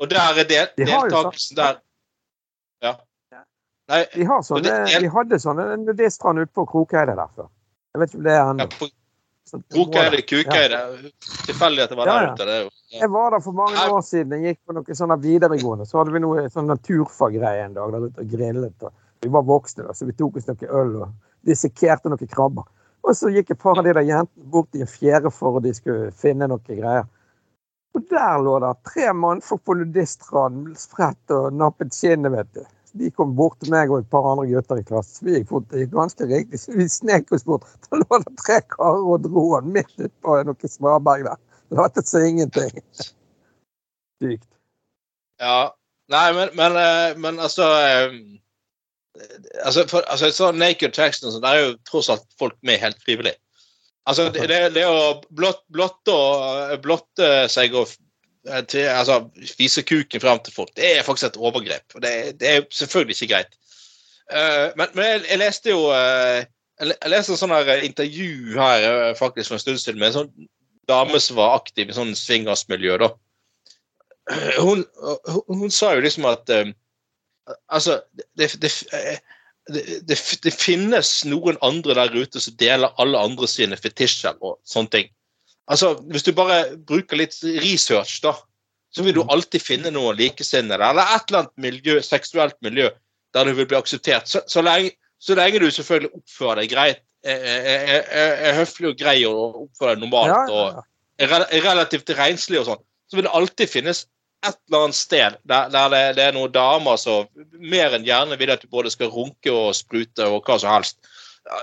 Og der er del, De deltakelsen der Ja. Nei, De, har sånne, det- de hadde sånne nudiststrand ute på Krokeide der før. Jeg vet ikke om det er ennå. Ja, Krokeide, Kukeide. Ja. Tilfeldig at det var Ja, der ja. ute. Det er jo ja. Jeg var der for mange år siden. Jeg gikk på noe sånn videregående. Så hadde vi noe sånn naturfaggreie en dag der ute og grillet. Og vi var voksne, da, så vi tok oss noe øl og dissekerte noen krabber. Og så gikk et par av de der jentene bort i en fjære for at de skulle finne noen greier. Og der lå det tre mannfolk på nudiststranden spredt og nappet skinnet, vet du. De kom bort til meg og et par andre gutter i klassen. Vi gikk fort, det gikk ganske riktig. Så vi snek oss bort. Da lå det tre karer og dro han midt utpå noe svaberg der. Latet som ingenting. Sykt. Ja. Nei, men, men, eh, men altså eh, Altså, for, altså så Naked Jackson så der er jo tross alt folk med helt frivillig. Altså, det, det, å blott, blotte, blotte seg og til, altså, vise kuken frem til folk, det er faktisk et overgrep. Det, det er selvfølgelig ikke greit. Uh, men, men jeg, jeg leste jo uh, Jeg leste en sånn her intervju her eh, faktisk for en stund siden med en sånn dame som var aktiv i sånn swingersmiljø. hun, hun, hun sa jo liksom at Altså, det, det, det, det, det finnes noen andre der ute som deler alle andre sine fetisjer og sånne ting. Altså, Hvis du bare bruker litt research, da, så vil du alltid finne noen likesinnede. Eller et eller annet miljø, seksuelt miljø der du vil bli akseptert. Så, så, lenge, så lenge du selvfølgelig oppfører deg greit, er, er, er, er høflig og grei og oppfører deg normalt Ja, og ja, ja. er relativt renslig og sånn, så vil det alltid finnes et eller annet sted der, der det, det er noen damer som mer enn gjerne vil at du både skal runke og sprute og hva som helst.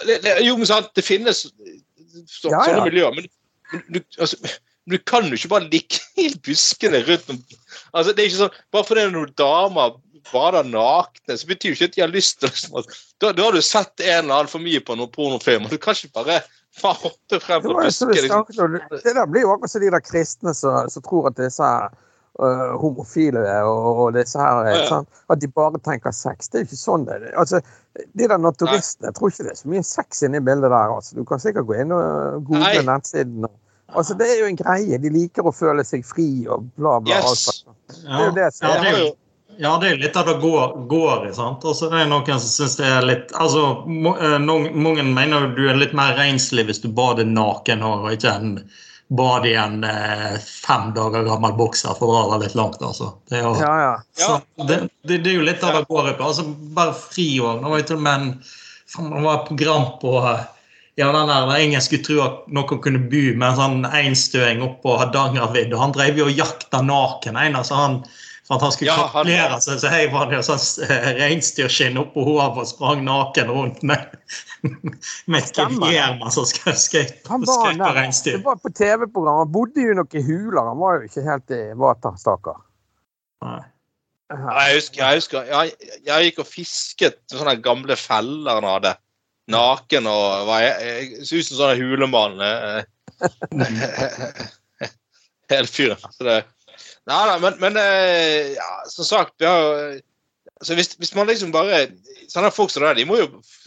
Det, det, jo, men sant, det finnes så, Ja, ja. sånne miljøer, men, men du, altså, du kan jo ikke bare ligge i buskene rundt om altså, det er ikke sånn, Bare fordi noen damer bader nakne, så betyr jo ikke at de har lyst til liksom, at, da, da har du sett en eller annen for mye på noen pornofilm, og du kan ikke bare faen, hoppe frem Det, på buskene. Liksom. det der blir jo akkurat som de der kristne som tror at disse øh, homofile og, og disse her Ja, ja. Sånn, At de bare tenker sex. Det er jo ikke sånn det er. Altså, de der naturistene, jeg tror ikke det er så mye sex inne i bildet der. Altså. Du kan sikkert gå inn og google nettsiden. og- Altså, det er jo en greie. De liker å føle seg fri og bla, bla. Yes. alt sånt. Ja, Det er jo det som ja, det er jo Ja, det er litt av det går, går i. sant? Og så er det noen som syns det er litt altså, eh, noen, Mange mener du er litt mer renslig hvis du bader naken og ikke en bader i en eh, fem dager gammel bokser, for å dra det litt langt. altså. Det er jo, Ja, ja. så, det, det, det er jo litt av det går i på. altså Bare fri år, Nå var jeg til og med en var program på eh, ja, den der, der ingen skulle tro at noen kunne bo med en sånn einstøing oppå Hardangervidda. Han drev jo og jakta naken. En, altså han, for at han skulle Ja, kapitulere seg, så heiv han jo sånn eh, reinsdyrskinn oppå hodet og sprang naken rundt med, med et som skøyt på var reinsdyr. Det var på TV-program. Han bodde jo i noen huler. Han var jo ikke helt i vater, stakkar. Jeg husker, jeg, husker jeg, jeg gikk og fisket sånne gamle feller han hadde. Naken og var, jeg, jeg så ut som sånn hulemann. eh, Hele fyren. Så det Nei da, men, men eh, ja, som sagt vi har altså hvis, hvis man liksom bare Sånne folk som det, de må jo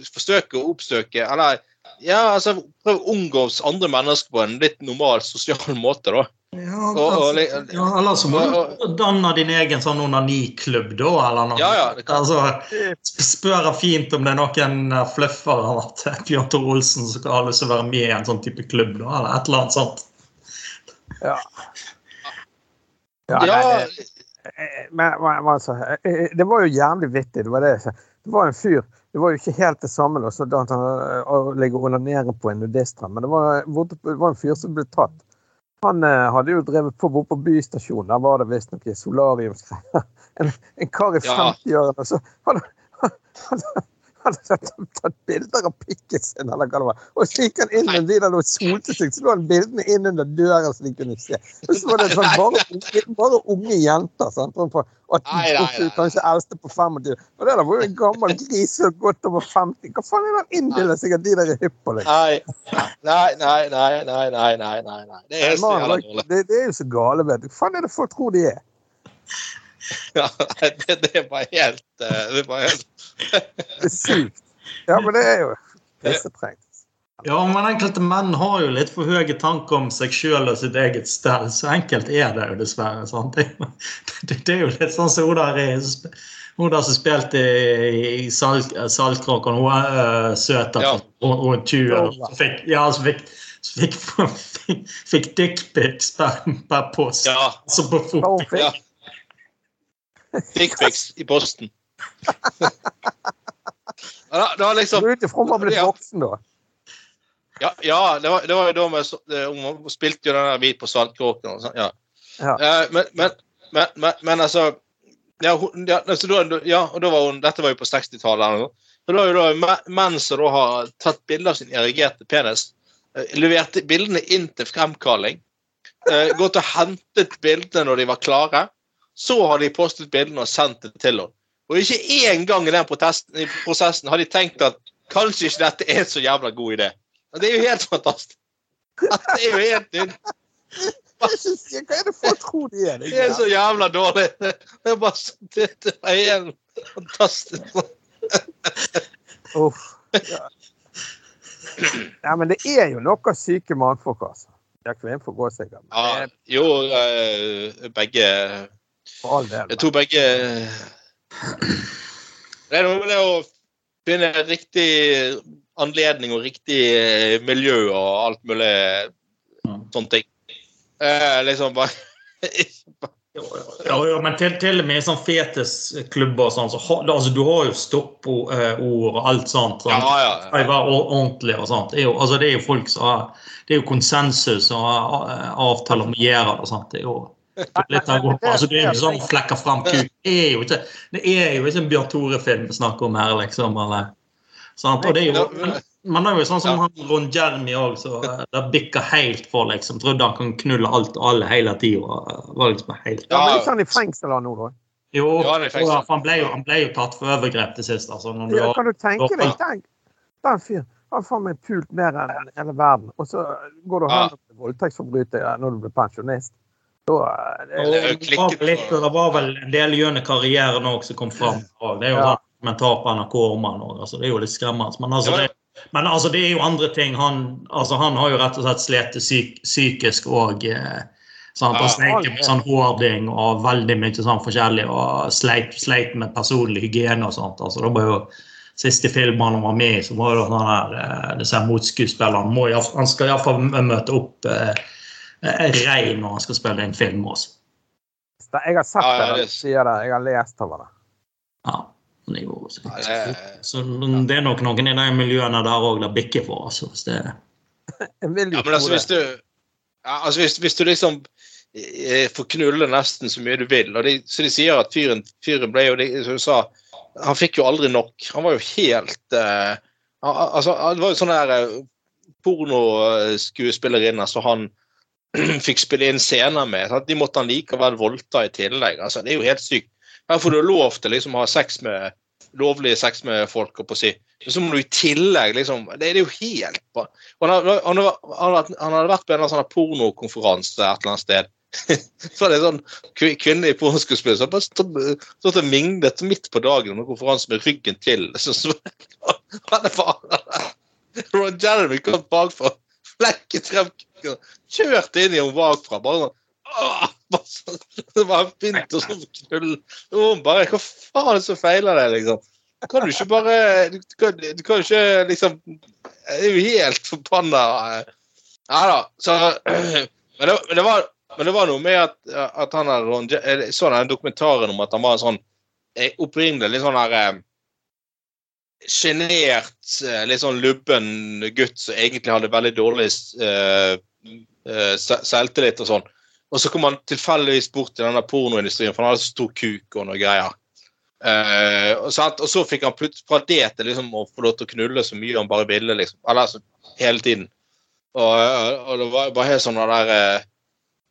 forsøke å oppsøke Eller ja, altså prøve å omgås andre mennesker på en litt normal sosial måte, da. Ja, Og- og altså, ja, eller så må du danne din egen sånn onaniklubb, da. eller noe. Ja, ja, det kan- Altså, Spørre fint om det er noen eh, fluffere av at Bjørn Tor Olsen som har lyst til å være med i en sånn type klubb, da, eller et eller annet sånt. Ja. Ja, Ja, nei, det, men, men, altså, eh, det var jo jævlig vittig. Det var det. Det var en fyr Det var jo ikke helt det samme da, han eh, å ligge og onanere på en nudiststrand, men det var, det var en fyr som ble tatt. Han eh, hadde jo drevet på borte på bystasjonen. Der var det visstnok solariumsgreier. En, en kar i Ja. 50-årene så hadde hadde- hadde hadde tatt bilder av pikken sin, eller hva det var. Og så gikk han inn med de der og solte seg, så lå han bildene inn under døren så de kunne se. Og så var det sånn, bare, bare, unge jenter. Sant? Nei, nei, nei. kanskje eldste på 25. Og det der var jo en gammel gris som gått over 50. Hva faen er det han innbiller seg at de der er hypp på? Liksom? Nei, nei, nei, nei, nei, nei, nei, nei. Det er, Man, det, det er jo så gale, vet du. Hva faen er det folk tror de er? Ja, det, det bare helt, eh, det var helt det er sykt. Ja, men det er jo pissetrengt. Ja, men enkelte menn har jo litt for høye tanker om seg sjøl og sitt eget stell. Så enkelt er det jo dessverre. sant? Det, er jo- det, det er jo litt sånn som hun der, i- hun der som spilte i, i Salt- Saltkråkan. Hun er søt. Ja. Hun hun 20 år. Så fikk, ja, så fikk, så fikk, fikk, fikk dickpics per, per post. Ja. Altså på Hva fot. ja. Dickpics i posten. Da- var liksom ut ifra var blitt voksen, da. Ja, ja det, var, det var jo da vi Hun spilte jo den der Hvit på saltkråken og sånn. Ja. Ja. Eh, men, men, men, men, men altså ja, hun, ja, altså, da, ja, og da var hun, Dette var jo på 60-tallet. Så da er jo da menn som da har tatt bilde av sin erigerte penis, eh, leverte bildene inn til fremkalling, eh, gått og hentet bildene når de var klare, så har de postet bildene og sendt det til henne. Og ikke én gang i den protesten, i prosessen har de tenkt at kanskje ikke dette er en så jævla god idé. Og det er jo helt fantastisk. Det er jo helt nytt. Hva er det folk tror de er? Det er så jævla dårlig. Det er bare det, det er helt fantastisk. Uff. Ja. Nei, men det er jo noe syke mannfolk, altså. Det er kvinnfolk òg, sikkert. Ja, jo, eh, begge For all del. Jeg tror begge Det er noe med det å finne riktig anledning og riktig eh, miljø og alt mulig sånne ting. Eh, liksom bare Ja, ja, men til, til og med i sånn fetisklubber og sånn, så har, altså, du har jo stoppord og alt sånt. Ja, ja, ja. Jeg ordentlig og sånt. Det er jo, altså, det er jo folk som har Det er jo konsensus og eh, avtaler om det. og sånt. Det er jo Altså, det er jo sånn flekker fram kuk. Det er jo ikke, er jo ikke en Bjørn Tore-film vi snakker om her, liksom. eller sant? Og det er jo, men, men det er jo sånn som han Ron Jeremy òg, så eh, det bikka helt for, liksom. Trodde han kan knulle alt og alle hele tida. Var liksom helt Ja, men ikke han i fengsel nå, da? Jo, han ja, ble jo, han ble jo tatt for overgrep til sist. altså. Når du Ja, kan du tenke Ja. deg Tenk, den fyren? Han har faen meg pult mer enn hele verden. Og så går du og Ja. hen voldtektsforbryter når du blir pensjonist. Da det, var vel litt, det var vel en del gjennom karrieren òg som kom fram. Det er jo Ja. Men tap på NRK Orman han også, altså, Det er jo litt skremmende. Men altså, det, men altså, det er jo andre ting. Han, altså, han har jo rett og slett slitt psyk, psykisk eh, sant? Han sleit med sånn hårding og veldig mye sånn forskjellig. Og sleit, sleit med personlig hygiene og sånt. altså det var jo Siste film han var med i, så var det sånn her, eh, disse motskuespillerne fall- Han skal iallfall møte opp eh, eh, rein når han skal spille en film med oss. Jeg har sett Ja, ja, det, det- du sier det. Jeg har lest over det. Ja, det er jo så, Ja, det- så det er nok noen i de miljøene der òg det bikker for. Altså, hvis det, Ja, men altså, hvis du, altså, hvis, hvis du liksom eh, får knulle nesten så mye du vil og de, Så de sier at fyren, fyren ble jo de, som du sa, Han fikk jo aldri nok. Han var jo helt uh, altså, Det var jo sånne der eh, pornoskuespillerinner som han fikk spille inn scener med. Sant? De måtte han likevel voldta i tillegg. Altså, det er jo helt sykt. Her får du lov til liksom, å ha sex med lovlig sex med folk, holdt på å si. Men så må du i tillegg liksom Det er jo helt bra. Og Han, han, han, han hadde vært på en eller annen sånn pornokonferanse et eller annet sted. så det er sånn kvi- i pornoskuespiller som bare stått og minglet midt på dagen under konferansen med ryggen til. Så, så, han er bare Ron Jeremy kom bakfra, flekket frem kukken, kjørte inn i henne bakfra. bare sånn sånn, Det bare begynte å sånn knulle. Bare Hva faen er det som feiler deg, liksom? Kan du ikke bare Du kan, du kan ikke liksom Jeg er jo helt forbanna. Ja da. Så Men det, men det var men det var noe med at, at han hadde Je- Jeg så den dokumentaren om at han var sånn eh, opprinnelig litt sånn her eh, sjenert, eh, litt sånn lubben gutt som egentlig hadde veldig dårlig se- selvtillit og sånn. Og så kom han tilfeldigvis bort til denne pornoindustrien, for han hadde så stor kuk og noe greier. Uh, og, sant? og så fikk han plutselig fra det til liksom, å få lov til å knulle så mye han bare ville, liksom. Eller altså, hele tiden. Og, og det var bare helt sånn der uh,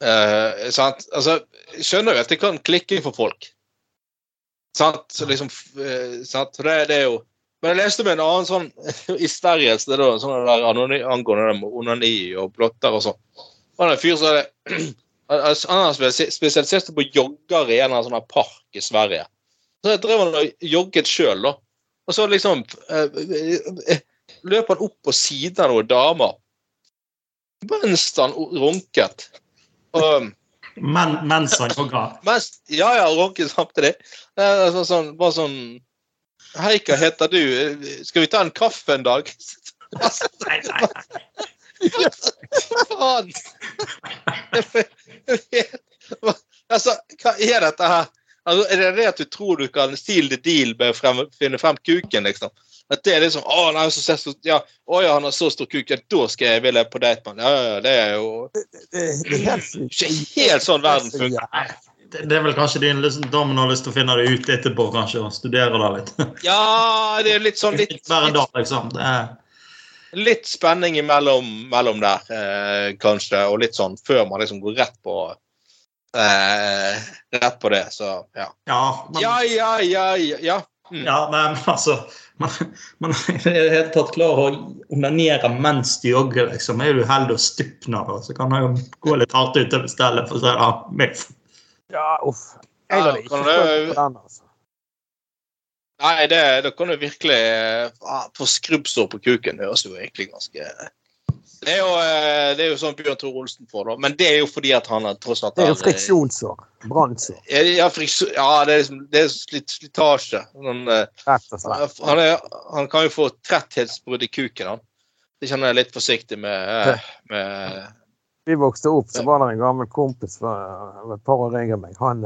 uh, sant? Altså, skjønner jo at det kan klikke for folk. Sant? Så liksom, eh, sant? Så Det, det er jo Men jeg leste om en annen sånn i Sverige så det da, sånn der angående det med onani og blotter og sånn. Det var en fyr som hadde han har spesialisert på jogger i en sånn park i Sverige. Så jeg drev han og jogget sjøl, da. Og så liksom eh, eh, løp han opp på siden av noen damer mens han runket. Og, Men, mens han jogga? ja, ja, runket samtidig. Det er sånn, sånn, bare sånn Hei, hva heter du? Skal vi ta en kaffe en dag? Nei, nei, nei. Faen! altså, hva er dette her? Altså, er det det at du tror du kan steal the deal ved å finne frem kuken, liksom? At det er liksom Å, nei, så, så, ja, å ja, han har så stor kuk, ja, da skal jeg ville på date med ham. Ja, ja, det er jo Det, det er helt ikke helt sånn verden funker. Det, er vel kanskje din lyst- damen har lyst til å finne det ut etterpå, kanskje, og studere det litt. Ja, det er litt sånn litt, Hver dag, liksom. Det litt spenning imellom mellom der, eh, kanskje, og litt sånn før man liksom går rett på eh, Rett på det, så ja. ja, men, Ja, ja, ja, ja. ja. Mm. ja, men altså Man, man er i det hele tatt klar å onanere mens du jogger, liksom. Er du heldig og stupner, så kan det jo gå litt hardt utover stellet, for å si det. Ja uff. Jeg hadde ikke prøvd på den, altså. Nei, det, da kan du virkelig eh, få skrubbsår på kuken. Det høres jo egentlig ganske det er, jo, eh, det er jo sånn Bjørn Tore Olsen får, da. Men det er jo fordi at han tross alt Det er jo eh, friksjonssår. Brannsår, Ja, friksjon, ja det er, liksom, det er slitt, slitasje. Han, han, er, han kan jo få tretthetsbrudd i kuken, han. Det kjenner jeg litt forsiktig med. med vi vokste opp, så var det en gammel kompis for et par år yngre meg. Han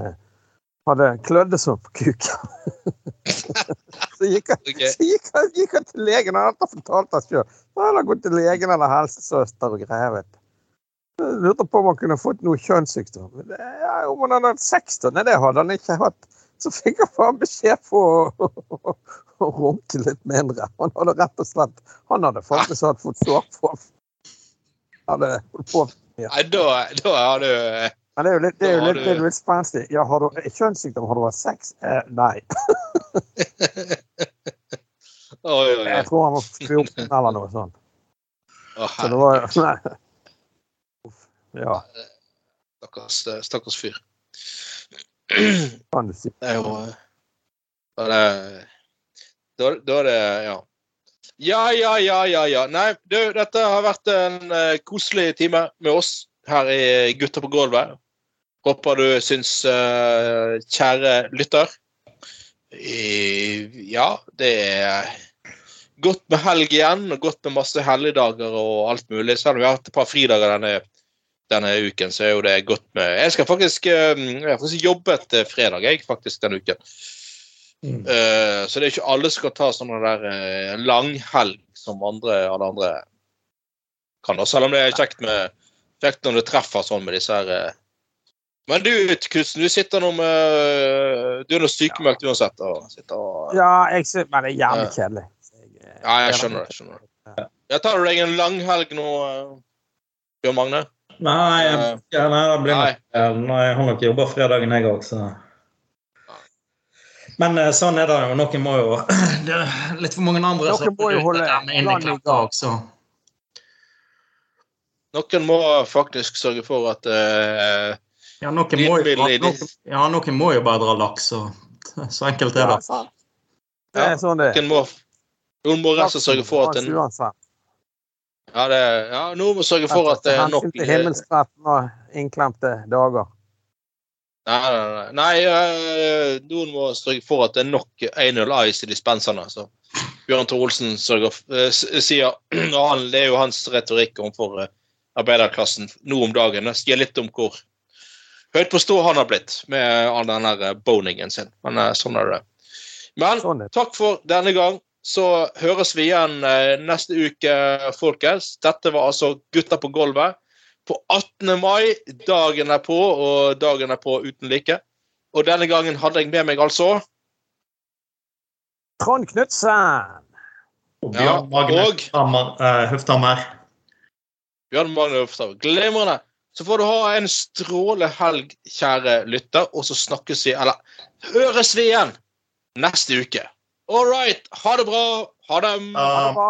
hadde klødde som på kuken. så gikk han, okay. så gikk han, gikk han til legen. Han hadde fortalt det sjøl. Han hadde gått til legen eller helsesøster og grevet. vet. Jeg lurte på om han kunne fått noe kjønnssykdom. Ja, om han hadde hatt sex, da? Nei, det hadde han ikke hatt. Så fikk han faen beskjed på å, å, å runke litt mindre. Han hadde rett og slett Han hadde faktisk hatt fått sår på hadde holdt på Nei, da, da har du Men det er jo litt, det er jo litt, det er litt spenstig. Ja, har du kjønnssykdom? Har du hatt sex? Eh, nei. oh, jo, jo. Jeg tror han var 14 eller noe sånt. Oh, Så det var Nei. Uff. Ja, Stakkars, eh, stakkars fyr. kan du si. Det er jo eh, da er det Ja. Ja, ja, ja, ja. ja. Nei, du, dette har vært en uh, koselig time med oss her i Gutter på gulvet. Håper du syns, uh, kjære lytter i, Ja, det er godt med helg igjen, og godt med masse helligdager og alt mulig. Selv om vi har hatt et par fridager denne, denne uken, så er jo det godt med Jeg skal faktisk, eh, jeg har faktisk jobbet fredag, jeg, faktisk, denne uken. Mm. Eh, så det er ikke alle som skal ta sånne der uh, langhelg som andre, alle andre kan. da, Selv om det er kjekt, med, kjekt når det treffer sånn med disse her eh. Men du Knutsen, du sitter nå med Du er nå sykemeldt uansett. Og sitter og, Ja, jeg men det er jævlig kjedelig. Jeg, ja, jeg skjønner det. skjønner det. Ja, tar deg en langhelg nå, Bjørn Magne? Nei, jeg, ja, nei, det blir Nei. nok nei, Jeg har nok jobba fredagen, jeg òg, så Men eh, sånn er det jo. Noen må jo Det er litt for mange andre Noen må jo holde inn i landet i klappa så Noen må faktisk sørge for at uh, Ja, noen må, jo, noen, ja, noen må jo bare dra laks, og så enkelt er det. Ja, Det er sånn det. Noen må, noen må rett og slett sørge for at en, ja, det, ja, noen må sørge for at det er nok Hensyn til himmelskretten og innklemte dager. Nei, nei, nei. nei øh, noen må sørge for at det er nok 1-0 Ice i dispenserne. Så Bjørn Tor Olsen sørger, f- øh, sier han, Det er jo hans retorikk overfor arbeiderklassen nå om dagen. Det sier litt om hvor høyt på stå han har blitt med all den boningen sin. Men sånn er det. Men Sånn er det. takk for denne gang. så høres vi igjen eh, neste uke, folkens. Dette var altså Gutta på gulvet. På 18. mai, dagen er på, og dagen er på uten like. Og denne gangen hadde jeg med meg altså Trond Knutsen! Og Bjørn Magne eh, Høfthammer. Bjørn Magne Hofstad. Glimrende. Så får du ha en stråle helg, kjære lytter, og så snakkes vi, eller høres vi igjen neste uke. All right. Ha det bra. Ha det. Ha det bra.